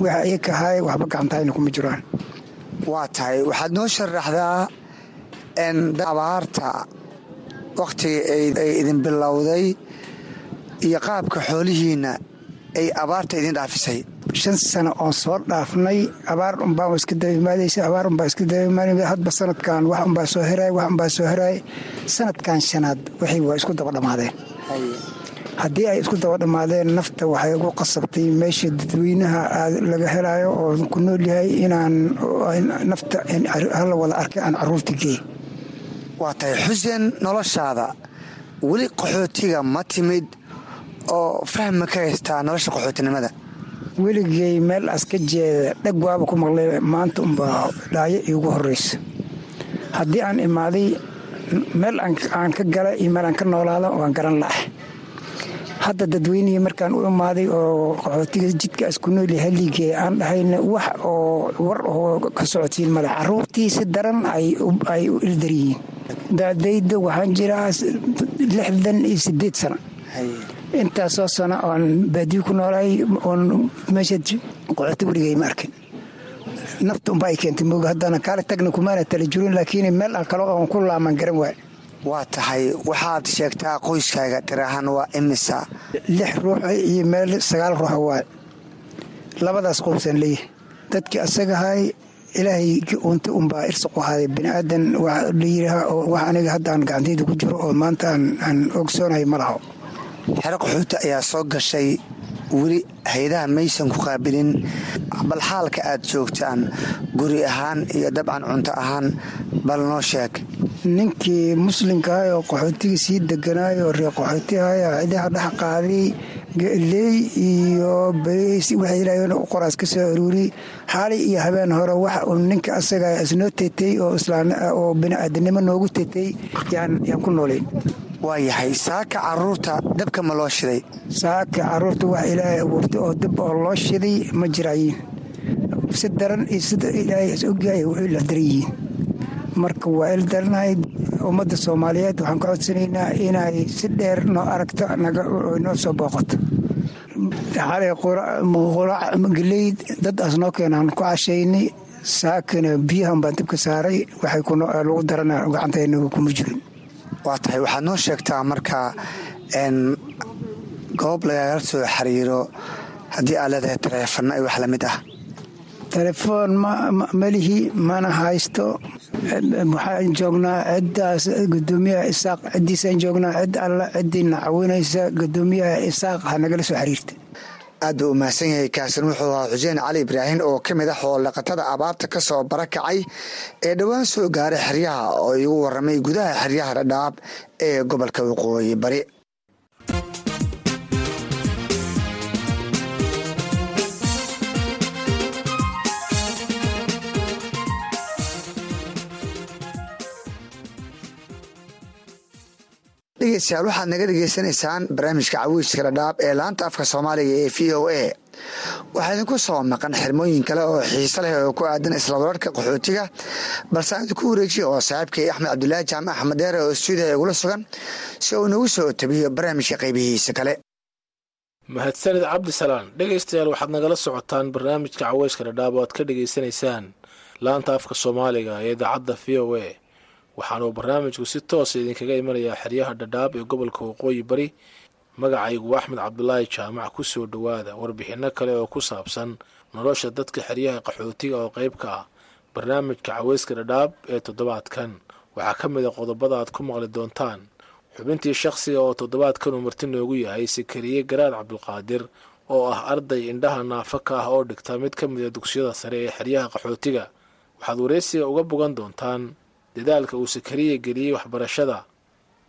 waxa iyaga ahaay waxba gacantahayna kuma jiraan waa tahay. Waxaad noo sharaxdaa abaarta wakhtigii ay idin bilowday iyo qaabka xoolihiinna ay abaarta idin dhaafisay. Shan sano oon soo dhaafnay abaar unbaa iska dabimaadaysa abaar unbaa iska dabimaada hadba sanadkan wax unbaa soo heraay wax unbaa soo heraay sanadkan shanaad waxay waa isku daba dhammaadeen haddii ay isku daba dhammaadeen nafta waxay ugu qasabtay meesha dadweynaha laga helayo oo ku nool yahay inaan nafta hala wada arkay aan carruurta geey. Waa tahay xuseen noloshaada. Weli qaxootiga ma timid oo fahma ka haystaa nolosha qaxootinimada? Weligay meel aska jeeda dhag waaba ku maqlay maanta unbaa dhaayo iigu horraysa haddii aan imaaday meel aan ka gala iyo meel aan ka noolaada waan garan la'ah hadda dadweynihii markaan u imaaday oo qaxootiga jidka isku nooli haligee aan dhahayna wax oo war oo ka socodsiin male caruurtii si daran ay u ildar yihiin daadayda waxaan jiraa lixdan iyo sideed sano. Intaasoo sano oon baadiyo ku noolahay oon meesha qaxooti weligay ma arkin. Nafta unba ay keentay moog haddana kaale tagna kumaana tala jirin laakiin meel aan kale oon ku laaman garan waay waa tahay waxaad sheegtaa qoyskaaga tirahaan waa imisa. Lix ruux iyo meel sagaal ruuxa waay labadaas qoysaan leeyahay dadkii asagahay ilaahay unta unbaa irsiqu ahaaday biniaadan wax aniga hadda gacantayda ku jiro oo maanta aan ogsoonahay ma laho. Xero qaxooti ayaa soo gashay. Weli hay'adaha maysan ku qaabilin. Bal xaalka aad joogtaan guri ahaan iyo dabcan cunto ahaan bal noo sheeg ninkii muslimka ahay oo qaxootiga sii deganaay oo reer qaxooti ahay cidaha dhex qaaday geley iyo waxay yidhahdeen qoraas ka soo aruuri. Xali iyo habeen hore wax uu ninka asaga isnoo tetay oo islaam oo bini'aadanimo noogu tetay yaan ku noolayn. Waa yahay saaka carruurta dabka ma loo shiday? Saaka carruurta wax ilaahay abuurtay oo dab oo loo shiday ma jirayin si daran iyo sida ilaahay is ogyahay wuxuu la daran yihiin marka waa il daranahay ummadda soomaaliyeed waxaan ka codsanaynaa inay si dheer noo aragto noo soo booqato. Xalay geley dadaas noo keenaan ku cashaynay saakana biyahan baan dabka saaray waxay lagu darana gacantaynaga kuma jirin. Waa tahay waxaad noo sheegtaa marka goob lagaaga soo xiriiro haddii aad leedahay taleefanno iyo wax la mid ah telefoon malihi mana haysto. Waxaan joognaa ciddaas gudoomiyaha isaaq ciddiisaan joognaa cid alla cidiina cawinaysa gudoomiyaha isaaq ha nagala soo xiriirta aad buu u mahadsan yahay kaasin wuxuu ahaa xuseen cali ibraahin oo ka mid ah xoolaqatada abaarta ka soo barakacay ee dhowaan soo gaaray xeryaha oo igu waramay gudaha xeryaha dhadhaab ee gobolka waqooyi bari dhegeystayaal waxaad naga dhegeysanaysaan barnaamijka cawiiska dhadhaab ee laanta afka soomaaliga ee v o a. Waxaa idinku soo maqan xirmooyin kale oo xiise leh oo ku aadan isla wararka qaxootiga balse aan idinku wareejiya oo saaxiibkay axmed cabdulaahi jaamac axmed dheere oo stuudiya igula sugan si uu nagu soo tabiyo barnaamijka qaybihiisa kale. Mahadsanid cabdisalaan dhegaystayaal waxaad nagala socotaan barnaamijka caweyska dhadhaab oo aad ka dhegaysanaysaan laanta afka soomaaliga ee idaacadda v o a waxaanuu barnaamijku si toosa idinkaga imanayaa xeryaha dhadhaab ee gobolka waqooyi bari magacaygu axmed cabdulaahi jaamac ku soo dhowaada warbixinno kale oo ku saabsan nolosha dadka xeryaha qaxootiga oo qayb ka ah. Barnaamijka caweyska dhadhaab ee toddobaadkan waxaa ka mid a qodobada aad ku maqli doontaan. Xubintii shakhsiga oo toddobaadkan uu marti noogu yahay sakariye garaad cabdulqaadir oo ah arday indhaha naafa ka ah oo dhigta mid ka mid a dugsiyada sare ee xeryaha qaxootiga. Waxaad wareysiga uga bogan doontaan dadaalka uu sakariya geliyey waxbarashada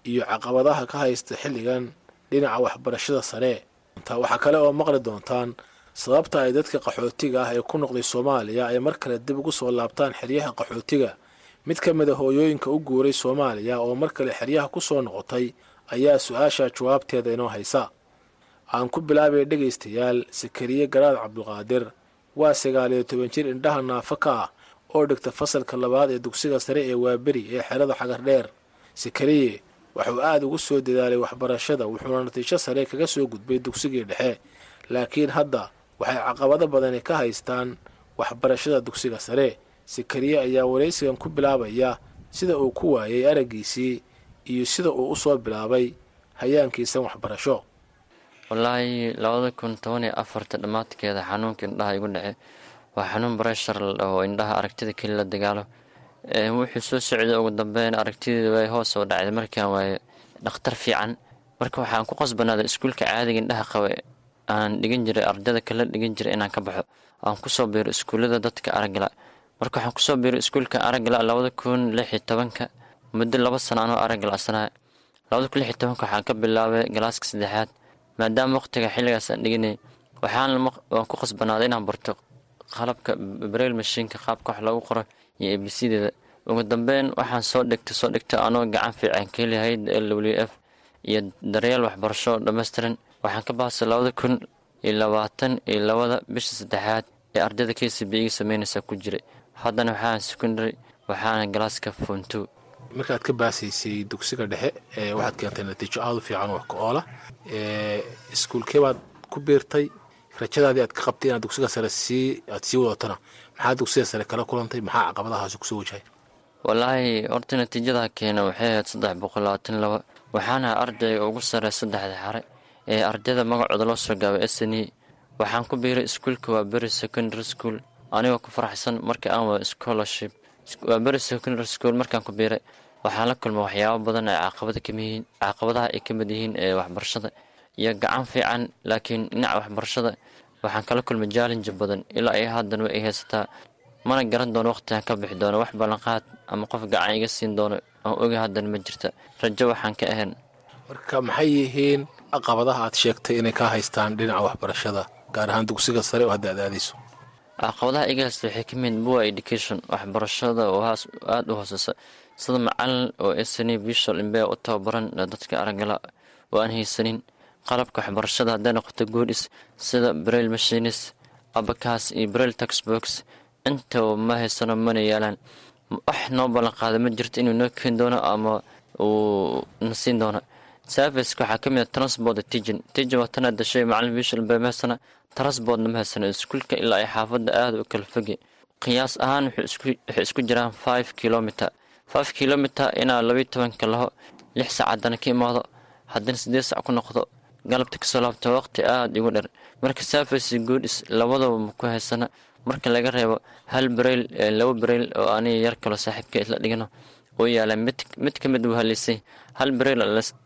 iyo caqabadaha ka haysta xilligan dhinaca waxbarashada sare. Waxaa kale oo maqli doontaan sababta ay dadka qaxootiga ah ee ku noqday soomaaliya ay mar kale dib ugu soo laabtaan xeryaha qaxootiga. Mid ka mid a hooyooyinka u guuray soomaaliya oo mar kale xeryaha ku soo noqotay ayaa su'aasha jawaabteeda inoo haysa. Aan ku bilaabay dhegaystayaal sakariye garaad cabdulqaadir waa sagaaliyo toban jir indhaha naafa ka ah oo dhigta fasalka labaad ee dugsiga sare ee waaberi ee xerada xagar dheer. Sakariye wuxuu aada ugu soo dadaalay waxbarashada wuxuuna natiijo sare kaga soo gudbay dugsigii dhexe. Laakiin hadda waxay caqabado badani ka haystaan waxbarashada dugsiga sare. Sakariye ayaa waraysigan ku bilaabaya sida uu ku waayay araggiisii iyo sida uu u soo bilaabay hayaankiisan waxbarasho. Wallaahi labada kun toban iyo afarta dhammaadkeeda xanuunka indhaha igu dhace waa xanuun bareshar dhaho indhaha aragtida keli la dagaalo. Wuxuu soo socday ugu dambeyn aragtideeda way hoos soo dhacday markaan waaye dhakhtar fiican. Marka waxaan ku qasbanaaday iskuulka caadiga indhaha qaba aan dhigan jiray ardayda kala dhigan jiray inaan ka baxo. Aan ku soo biiro iskuullada dadka aragala marka waxaan ku soo biiray iskuulka aragala labada kun lix iyo tobanka muddo laba sano anoo aragala asnaa labada kun lix iyo tobanka waxaan ka bilaabay galaaska saddexaad maadaama waqtiga xilligaas aan dhiganay waxaan ku qasbanaaday inaan barto qalabka bareel mashiinka qaabka wax lagu qoro iyo abcdeeda ugu dambeyn waxaan soo dhigtay soo dhigtay anoo gacan fiican keliyahay l w f iyo daryeel waxbarasho dhammaystiran. Waxaan ka baasay labada kun iyo labaatan iyo labada bisha saddexaad ee ardayda k b iga sameynaysa ku jiray haddana waxaan secondary waxaana galaaska fonto markaad ka baasaysay dugsiga dhexe waxaad keentay natiijo aada u fiican wax ka oola iskuulkee baad ku biirtay rajadaadii aad ka qabtay inaad dugsiga sare sii aad sii wadatona maxaa dugsiga sare kala kulantay? Maxaa caqabadahaasi ku soo wajahay? Wallaahi horta natiijada keena waxay ahayd saddex boqol labaatan laba waxaana ardayga ugu sarey saddexda xare ee ardayda magacooda loo soo gaabay sne waxaan ku biiray iskuulka waa secondary school anigoo ku faraxsan markii aan wada scholarship. Waa secondary school markaan ku biiray waxaan la kulma waxyaabo badan ee caqabada kamiyihiin caqabadaha ay ka mid yihiin ee waxbarashada. Iyo gacan fiican laakiin dhinaca waxbarashada waxaan kala kulmay jaalinja badan ilaa ay haddana ay haysataa. Mana garan doono waqtigaan ka bixi doono wax ballanqaad ama qof gacan iga siin doono aan oga haddana ma jirta. Rajo waxaan ka ahayn marka maxay yihiin caqabadaha aad sheegtay inay ka haystaan dhinaca waxbarashada gaar ahaan dugsiga sare oo hadda aad aadayso? Caqabadaha iga haysta waxay ka mid poor education waxbarashada oo aada u hooseysa sida macalin oo sni visual imbea u tababaran dadka aragala oo aan haysanin qalabka waxbarashada hadday noqoto goodis sida brail machines abacas iyo brail taxbox intaba ma haysano mana yaalaan. Wax noo ballan qaada ma jirto inuu noo keeni doono ama uu na siin doono. Serviceka waxaa ka mid a transport tigin tigin waa tana dashay macalin visual imbea ma haysana. Transportna ma haysano. Iskuulka ilaa ay xaafadda aada u kala foge qiyaas ahaan waxay isku jiraan five kilometer. Five kilometer inaa labayo tobanka laho lix sac haddana ka imaado. Haddana siddeed sac ku noqdo galabta ka soo laabto waqti aada igu dher marka service goodis labadaba maku haysana. Marka laga reebo hal bareyl laba bareyl oo aniga yar kaloo saaxiibka isla dhigano oo yaalla mid ka mid uu haleysay hal bareyl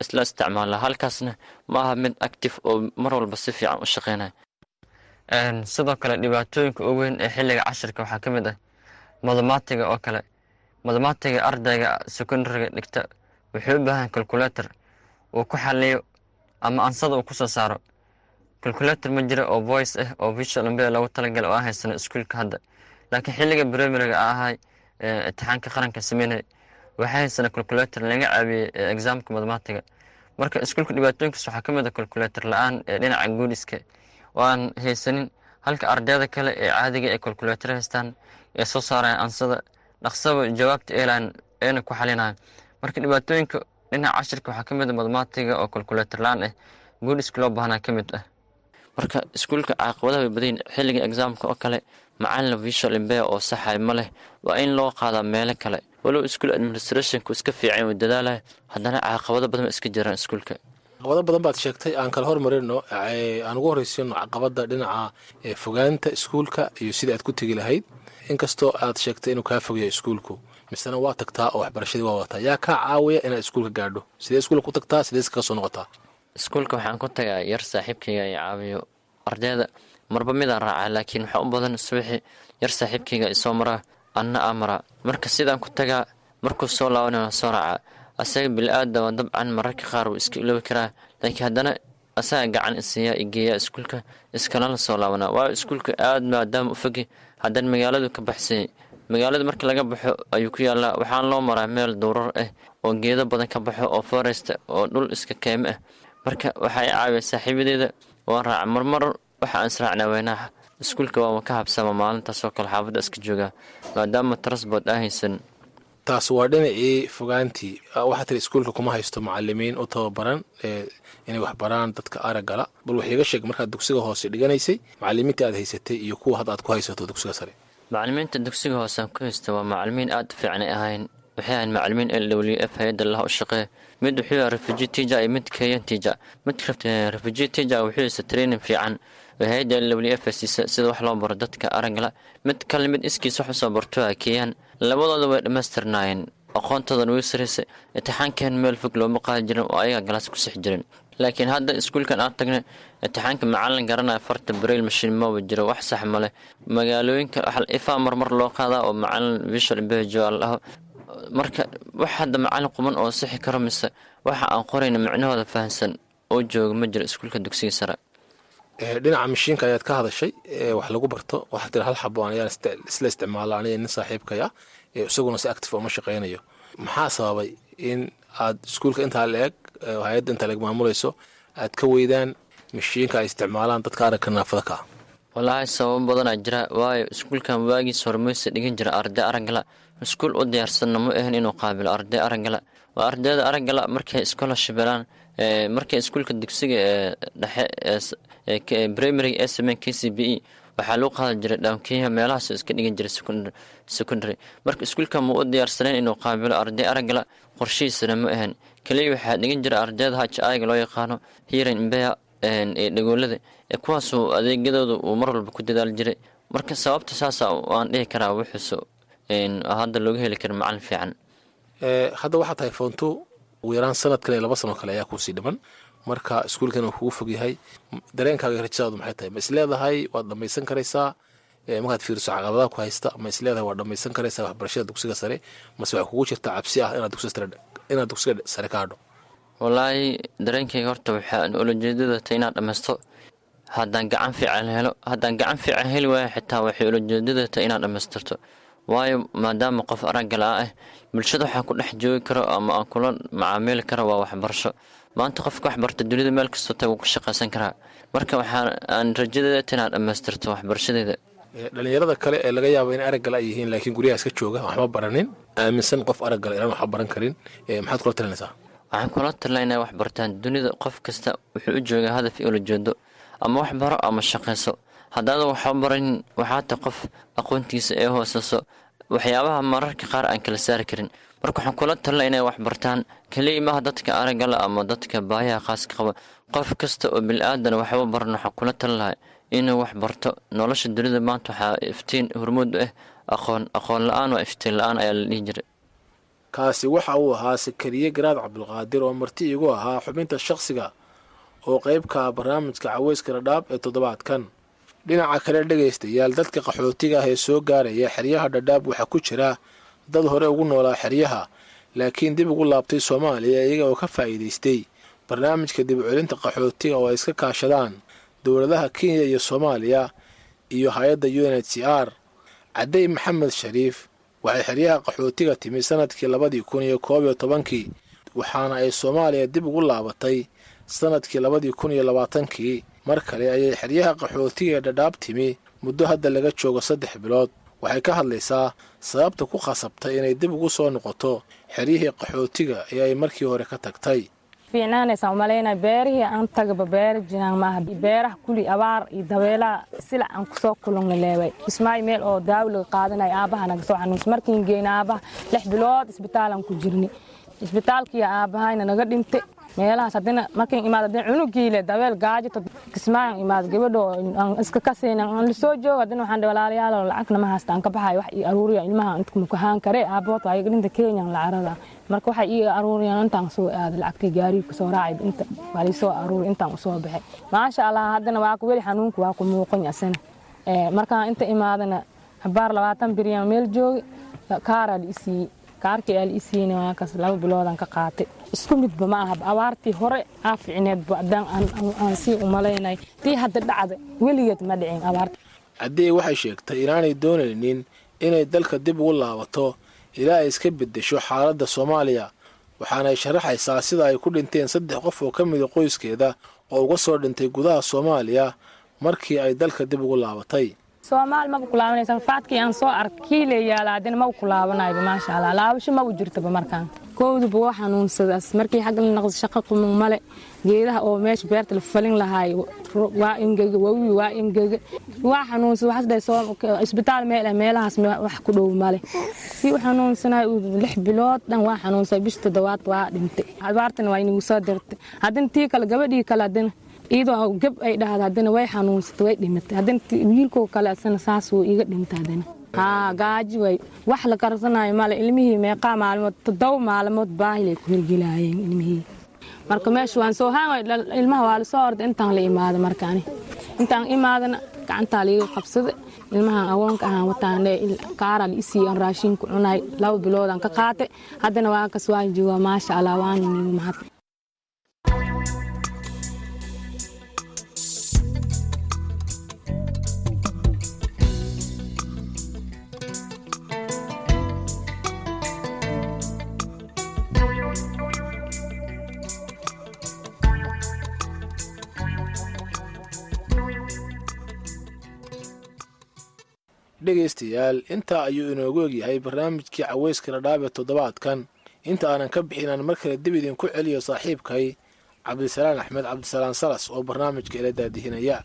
isla isticmaala. Halkaasna ma aha mid active oo mar walba si fiican u shaqeynaya. Sidoo kale dhibaatooyinka ugu weyn ee xilliga cashirka waxaa ka mid ah mathematiga oo kale. Mathematiga ardayga secondariga dhigta wuxuu u baahan calculator. Uu ku xaliyo ama ansada uu ku soo saaro. Calculator ma jira oo voice ah oo visual ambea loogu talagala oo aan haysano iskuolka hadda. Laakiin xilliga primariga a ahay imtixaanka qaranka sameynay waxaa haysana calculator laga caawiyey exaamka mathematiga marka iskuolka dhibaatooyinkaas waxaa ka mid a calculator la'aan ee dhinaca guudiska oo aan haysanin halka ardayda kale ee caadiga ee calculator haystaan ee soo saaraya ansada dhaqsaba jawaabta elan eena ku xalinayan marka dhibaatooyinka dhinaca cashirka waxaa ka mid a mathematiga oo calculator la'aan ah guudiska loo baahnaa ka mid ah. Marka iskuulka caaqabadaha way badayin xilliga exaamka oo kale macalin visual imbea oo saxay ma leh waa in loo qaadaa meelo kale. Walow ischool administrationku iska fiican uu dadaalaya haddana caaqabado badan iska jiraan iskuulka. Caqabado badan baad sheegtay aan kala hormarino aan ugu horreysino caqabada dhinaca fogaanta iskuulka iyo sidai aad ku tegi lahayd. Inkastoo aad sheegtay inuu kaa fogyahay iskuulku misena waa tagtaa oo waxbarashadii waa wataa. Yaa kaa caawiya inaad iskuulka gaadho? Sidee iskuulka ku tagtaa? Sidees kaga soo noqotaa? Iskuulka waxaan ku tagaa yar saaxiibkayga ay caawiyo ardayda marba midaan raacaa laakiin waxaa u badan subaxi yar saaxiibkayga isoo maraa anna aa maraa marka sidaan ku tagaa markuu soo laabanay soo raacaa. Asaga bili-aadama dabcan mararka qaar wuu iska iloobi karaa. Laakiin haddana asaga gacan isiiyaa igeeyaa iskuulka iskalala soo laabanaa. Waayo iskuulka aad maadaama u fogi haddana magaaladu ka baxsanyay magaalada marka laga baxo ayuu ku yaallaa. Waxaan loo maraa meel duurar ah oo geedo badan ka baxo oo forest oo dhul iska keeme ah. Marka waxaa i caawiya saaxiibadeeda waan raaca marmar waxa aan israacnaa weynaaha iskuulka waama ka habsama maalintaasoo kale xaafadda iska joogaa maadaama transport aan haysan taas waa dhinacii fogaantii. Waxaa tiri iskuulka kuma haysto macalimiin u tababaran inay waxbaraan dadka aragala bal wax iiga sheeg markaad dugsiga hoose dhiganaysay macalimiinta aad haysatay iyo kuwa hadda aad ku haysato dugsiga sare macalimiinta dugsiga hoose ku haysta waa macalimiin aada fiicanay ahayn waxay ahayn macalimiin l w f hay'adda laha u shaqee mid wuxuu refugee teacher iyo mid kenyan teacher mid refugee teacher wuxuu haysta training fiican. Hay'adda l w f siisa sida wax loo baro dadka aragla mid kale mid iskiis wax u soo barto a keeyaan labadooda way dhammaystirnaayeen aqoontoodan way saraysa imtixaankeen meel fog looma qaadi jirin oo ayaga galaas ku six jirin laakiin hadda iskuulkan aan tagnay imtixaanka macalin garanaya farta brail mashin maba jiro wax sax ma leh. Magaalooyinka ifaa marmar loo qaadaa oo macalin visual bejo alaho marka wax hadda macalin quban oo sixi karo mise waxa aan qorayna micnahooda fahamsan oo jooga ma jiro iskuulka dugsiga sare. Dhinaca mashiinka ayaad ka hadashay wax lagu barto waxaa tiri hal xabo ayaan isla isticmaala nin saaxiibkaya isaguna si active uma shaqaynayo maxaa sababay in aad iskuulka intaa la-eg hay'adda intaa laeg maamulayso aad ka weydaan mashiinka ay isticmaalaan dadka aragka naafada ka ah. Walaahi sababo badanaa jira waayo iskuulkan waagiis hormeysa dhigan jira arday araggala iskuul u diyaarsanna ma ahan inuu qaabilo arday araggala waa ardayda araggala markay scholarship helaan markay iskuulka dugsiga dhexe primary sm k c b e waxaa loo qaadan jiray dhaankenya meelahaas iska dhigan jiray secondary marka iskuulka ma u diyaarsaneen inuu qaabilo arday araggala qorshihiisana ma ahan. Keliya waxaa dhigan jira ardayda h iga loo yaqaano hiran imbeya ee dhagoolada ee kuwaasuu adeegyadooda uu mar walba ku dadaali jiray. Marka sababta saasa aan dhihi karaa wuxuusu hadda looga heli kara macalin fiican. Hadda waxaa tahay foonto ugu yaraan sanadkan iyo laba sanoo kale ayaa kuusii dhiman marka iskuulkan uu kugu fog yahay dareenkaaga rajadaadu maxay tahay? Ma isleedahay waad dhamaysan karaysaa? Markaad fiiriso caqabadaha ku haysta? Ma isleedahay waad dhamaysan karaysaa waxbarashada dugsiga sare? Mase waxaa kugu jirta cabsi ah inaad dugsiga sare ka hadho? Wallaahi dareenkayga horta waxaan ulajeedada ta inaad dhammaysto haddaan gacan fiican helo haddaan gacan fiican heli waayo xitaa waxay ulajeedada ta inaad dhammaystirto. Waayo maadaama qof araggala ah bulshada waxaa ku dhex joogi karo ama aan kula macaamili karo waa waxbarasho maanta qofka waxbarta dunida meel kastoo taga wuu ka shaqaysan karaa. Marka waxaan rajadeeda ta inaad dhammaystirto waxbarashadeeda dhalinyarada kale ee laga yaabo in araggala ay yihiin laakiin guryahaas ka jooga waxba baranin aaminsan qof araggala inaan waxba baran karin. Maxaad kula talinaysaa? Waxaan kula talina inay wax bartaan dunida qof kasta wuxuu u joogaa hadaf iyo ulajeedo ama wax baro ama shaqayso. Haddaadan waxba baranin waxaata qof aqoontiisa ee hooseyso waxyaabaha mararka qaar aan kala saari karin marka waxaan kula talina inay wax bartaan keliya maaha dadka araggala ama dadka baayaha khaaska qaba qof kasta oo bil-aadan waxba baran waxaan kula talin lahay inuu wax barto. Nolosha dunida maanta waxaa iftiin hormuud ah. Aqoon aqoon la'aan waa iftiin la'aan ayaa la dhihi jiray. Kaasi waxa uu ahaa sakariye garaad cabdulqaadir oo marti igu ahaa xubinta shaqsiga oo qeybka barnaamijka caweyska dhadhaab ee toddobaadkan. Dhinaca kale dhegaystayaal dadka qaxootiga ah ee soo gaaraya xeryaha dhadhaab waxaa ku jira dad hore ugu noolaa xeryaha laakiin dib ugu laabtay soomaaliya iyaga oo ka faa'iidaystay. Barnaamijka dib u qaxootiga oo ay iska kaashadaan. Dowladaha kenya iyo soomaaliya iyo hay'adda u n h c r cadey maxamed shariif waxay xeryaha qaxootiga timi sannadkii labadii kun iyo koob iyo tobankii waxaana ay soomaaliya dib ugu laabatay sannadkii labadii kun iyo labaatankii. Mar kale ayay xeryaha qaxootiga ee dhadhaab timi muddo hadda laga joogo saddex bilood waxay ka hadlaysaa sababta ku khasabtay inay dib ugu soo noqoto xeryihii qaxootiga ee ay markii hore ka tagtay. Fiicnaanaysaa umalayna beerihii aan tagaba beera jiraan maaha beeraha kuli abaar iyo dabeelaha silac aan ku soo kulungna leeway ismaayo meel oo daawo laga qaadanaya aabaha naga soo xanuunsa markiin geyna aabaha lix bilood isbitaalaan ku jirni isbitaalkii aabahayna naga dhintay meelahaas haddina markan imaad haddina cunugiile dabeel gaajo kismaayan imaad gabadho aan iska kasayna aan la soo joogo haddina waxaan dhahay walaalayaalo lacagna ma haasta aan ka baxayo wax ii aruuriya ilmaha mukahaan kare aabood waa iga dhinta kenyan lacarada marka waxay ii aruuriyaan intaan soo aaday lacagtii gaariga ka soo raacay inta waa liisoo aruuri intaan u soo baxay. Maasha allah haddana waa weli xanuunku waa ku muuqan asana markaan inta imaadana habaar labaatan biryaan meel joogi kaaraa liisiiyey kaarkii aa liisiiyeyna waakaas laba biloodan ka qaatay. Isku midba ma aha. Abaartii hore aa ficneedba aan sii umalaynay tii hadda dhacda weligeed ma dhicin abaarta caddey waxay sheegtay inaanay doonaynin inay dalka dib ugu laabato ilaa ay iska beddesho xaaladda soomaaliya waxaanay sharaxaysaa sida ay ku dhinteen saddex qof oo ka mida qoyskeeda oo uga soo dhintay gudaha soomaaliya markii ay dalka dib ugu laabatay soomaali maba ku laabanaysa faadkii aan soo ark kiile yaalla haddina maba ku laabanayba maasha allah laabasho maba jirtaba markaan. Kowduba waa xanuunsadaas markii xagga la naqdo shaqo qumung male geedaha oo meesha beerta la falin lahaay waa ingega wawi waa ingega waa dhahay soo isbitaal meel ah meelahaas wax ku dhow male si u xanuunsanay lix bilood dhan waa xanuunsanay bish toddobaad waa dhintay. Abaartana waa inagu soo dirtay. Haddina tii kale gabadhii kale haddina iyadoo gab ay dhahda haddana way xanuunsatay way dhimatay haddana wiilkoo kale asana saas wuu iga dhintay haddana. Haa gaaji way. Wax la karsanayo male ilmihii meeqaa maalmood toddoba maalmood baahilay ku hirgelaayeen ilmihii. Marka meesha waan soo haan ilmaha waa la soo orday intaan la imaado markaani intaan imaadana gacantaa liiga qabsada. Ilmahan awoonka ahaan wataan kaaraa la isii aan raashinka cunay laba biloodaan ka qaatay. Haddana waa kas waan joogaa maasha allah waana nigu mahad dhegaystayaal. Intaa ayuu inoogu egyahay barnaamijkii caweyska dhadhaab ee toddobaadkan. Inta aanan ka bixinaan mar kale dib idinku celiyo saaxiibkay cabdisalaan axmed cabdisalaan salas oo barnaamijka ila daadihinaya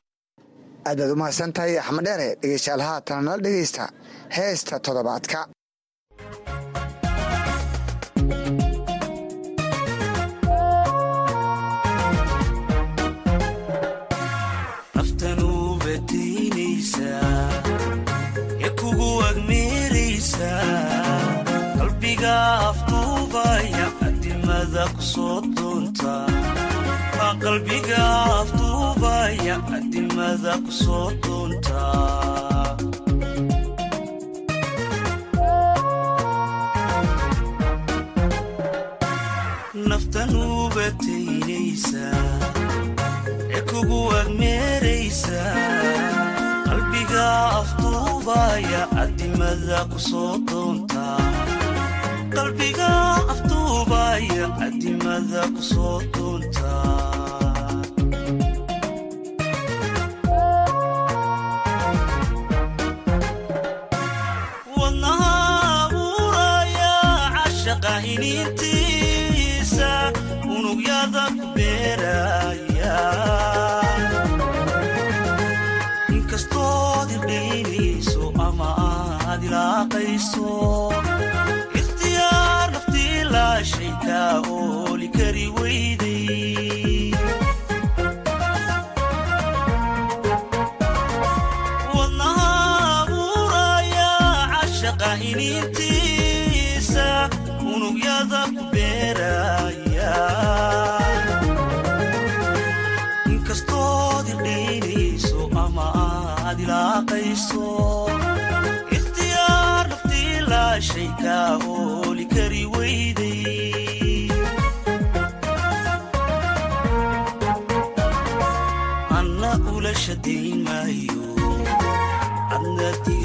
aad baad u mahadsan tahay axmed dheere dhegeystayaal haatan nala dhegaysta. Heesta toddobaadka adimada ku soo doonta qalbiga afduubaya adimada ku soo doonta. Qalbiga afduubaya addimada ku soo doontaa qalbiga afduubaya addimada ku soo doontaa wadnaha abuuraya cashaqa iniintiisa unugyada ku beeraya. Inkastood idhaynayso ama aad ilaaqayso weyday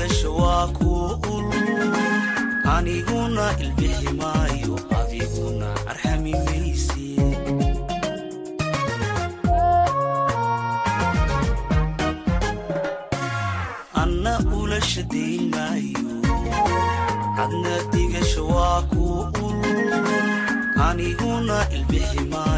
digasha waa kuu ul aniguna ilbixi maayo adiguna arxami mayse anna ula shadayn maayo adna digasha waa kuu ul aniguna ilbixi maayo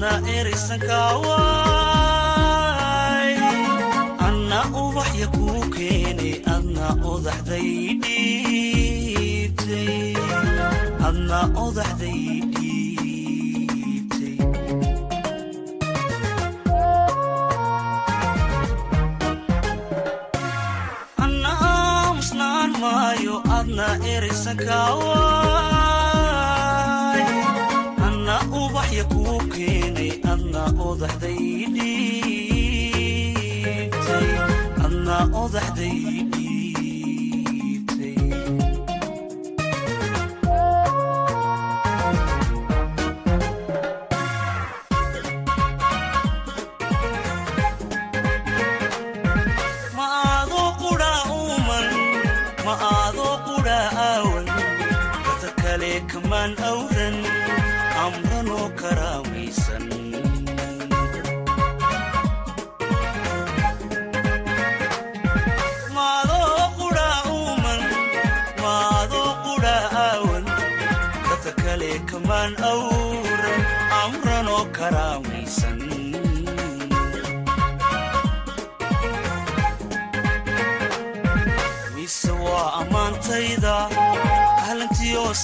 maayo adna eraysankaaway anna ubaxya kuu keenay adna odaxday dhiibtay. Adna odaxday dhiibtay. Anna aamusnaan maayo adna eraysankaaway odaxday dhiibtay adna odaxday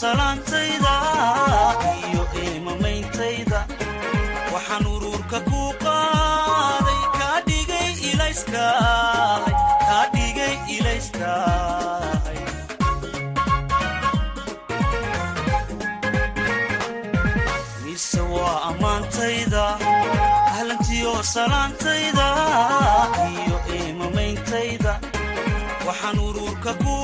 salaantayda iyo eemameyntayda waxaan uruurka ku qaaday kaa dhigay ammaantayda ahlantiyo salaantayda iyo eemameyntayda waxaan uruurka ku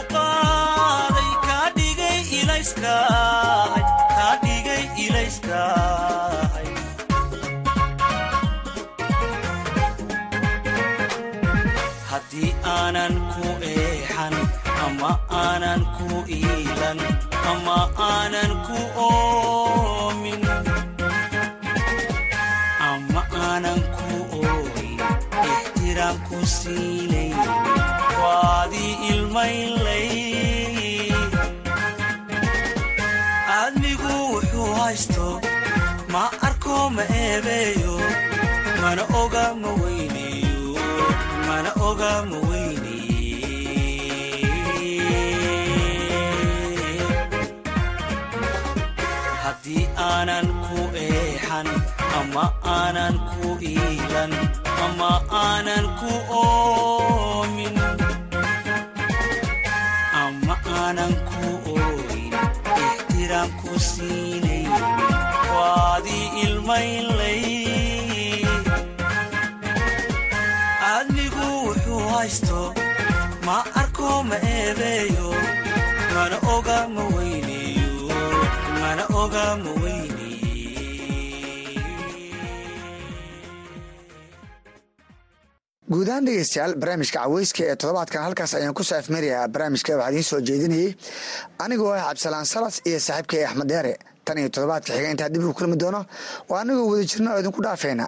haddii aanan ku eexan ama aanan ku iilan ama aanan ku oomin ama aanan ku ooyin ixtiraam ku siinayn waadii ilmaynlay haysto ma arko ma eebeeyo mana oga ma weyneeyo mana oga ma weyneye aanan ku eexan ama aanan ku iilan ama aanan ku oomin jiraan ku siinay waadii ilmaynlay admigu wuxuu haysto ma arko ma eebeeyo mana oga ma weyneyo mana oga ma weyne guud ahaan dhegeystayaal barnaamijka caweyska ee toddobaadkan halkaas ayaan ku saafmarayaa barnaamijka. Waxaa idiin soo jeedinayay anigoo ah cabdisalaan salas iyo saaxiibkay axmed deere tan iyo toddobaadka xiga intaa dib uu kulmi doono. Oo anigoo wada jirno oo idinku dhaafayna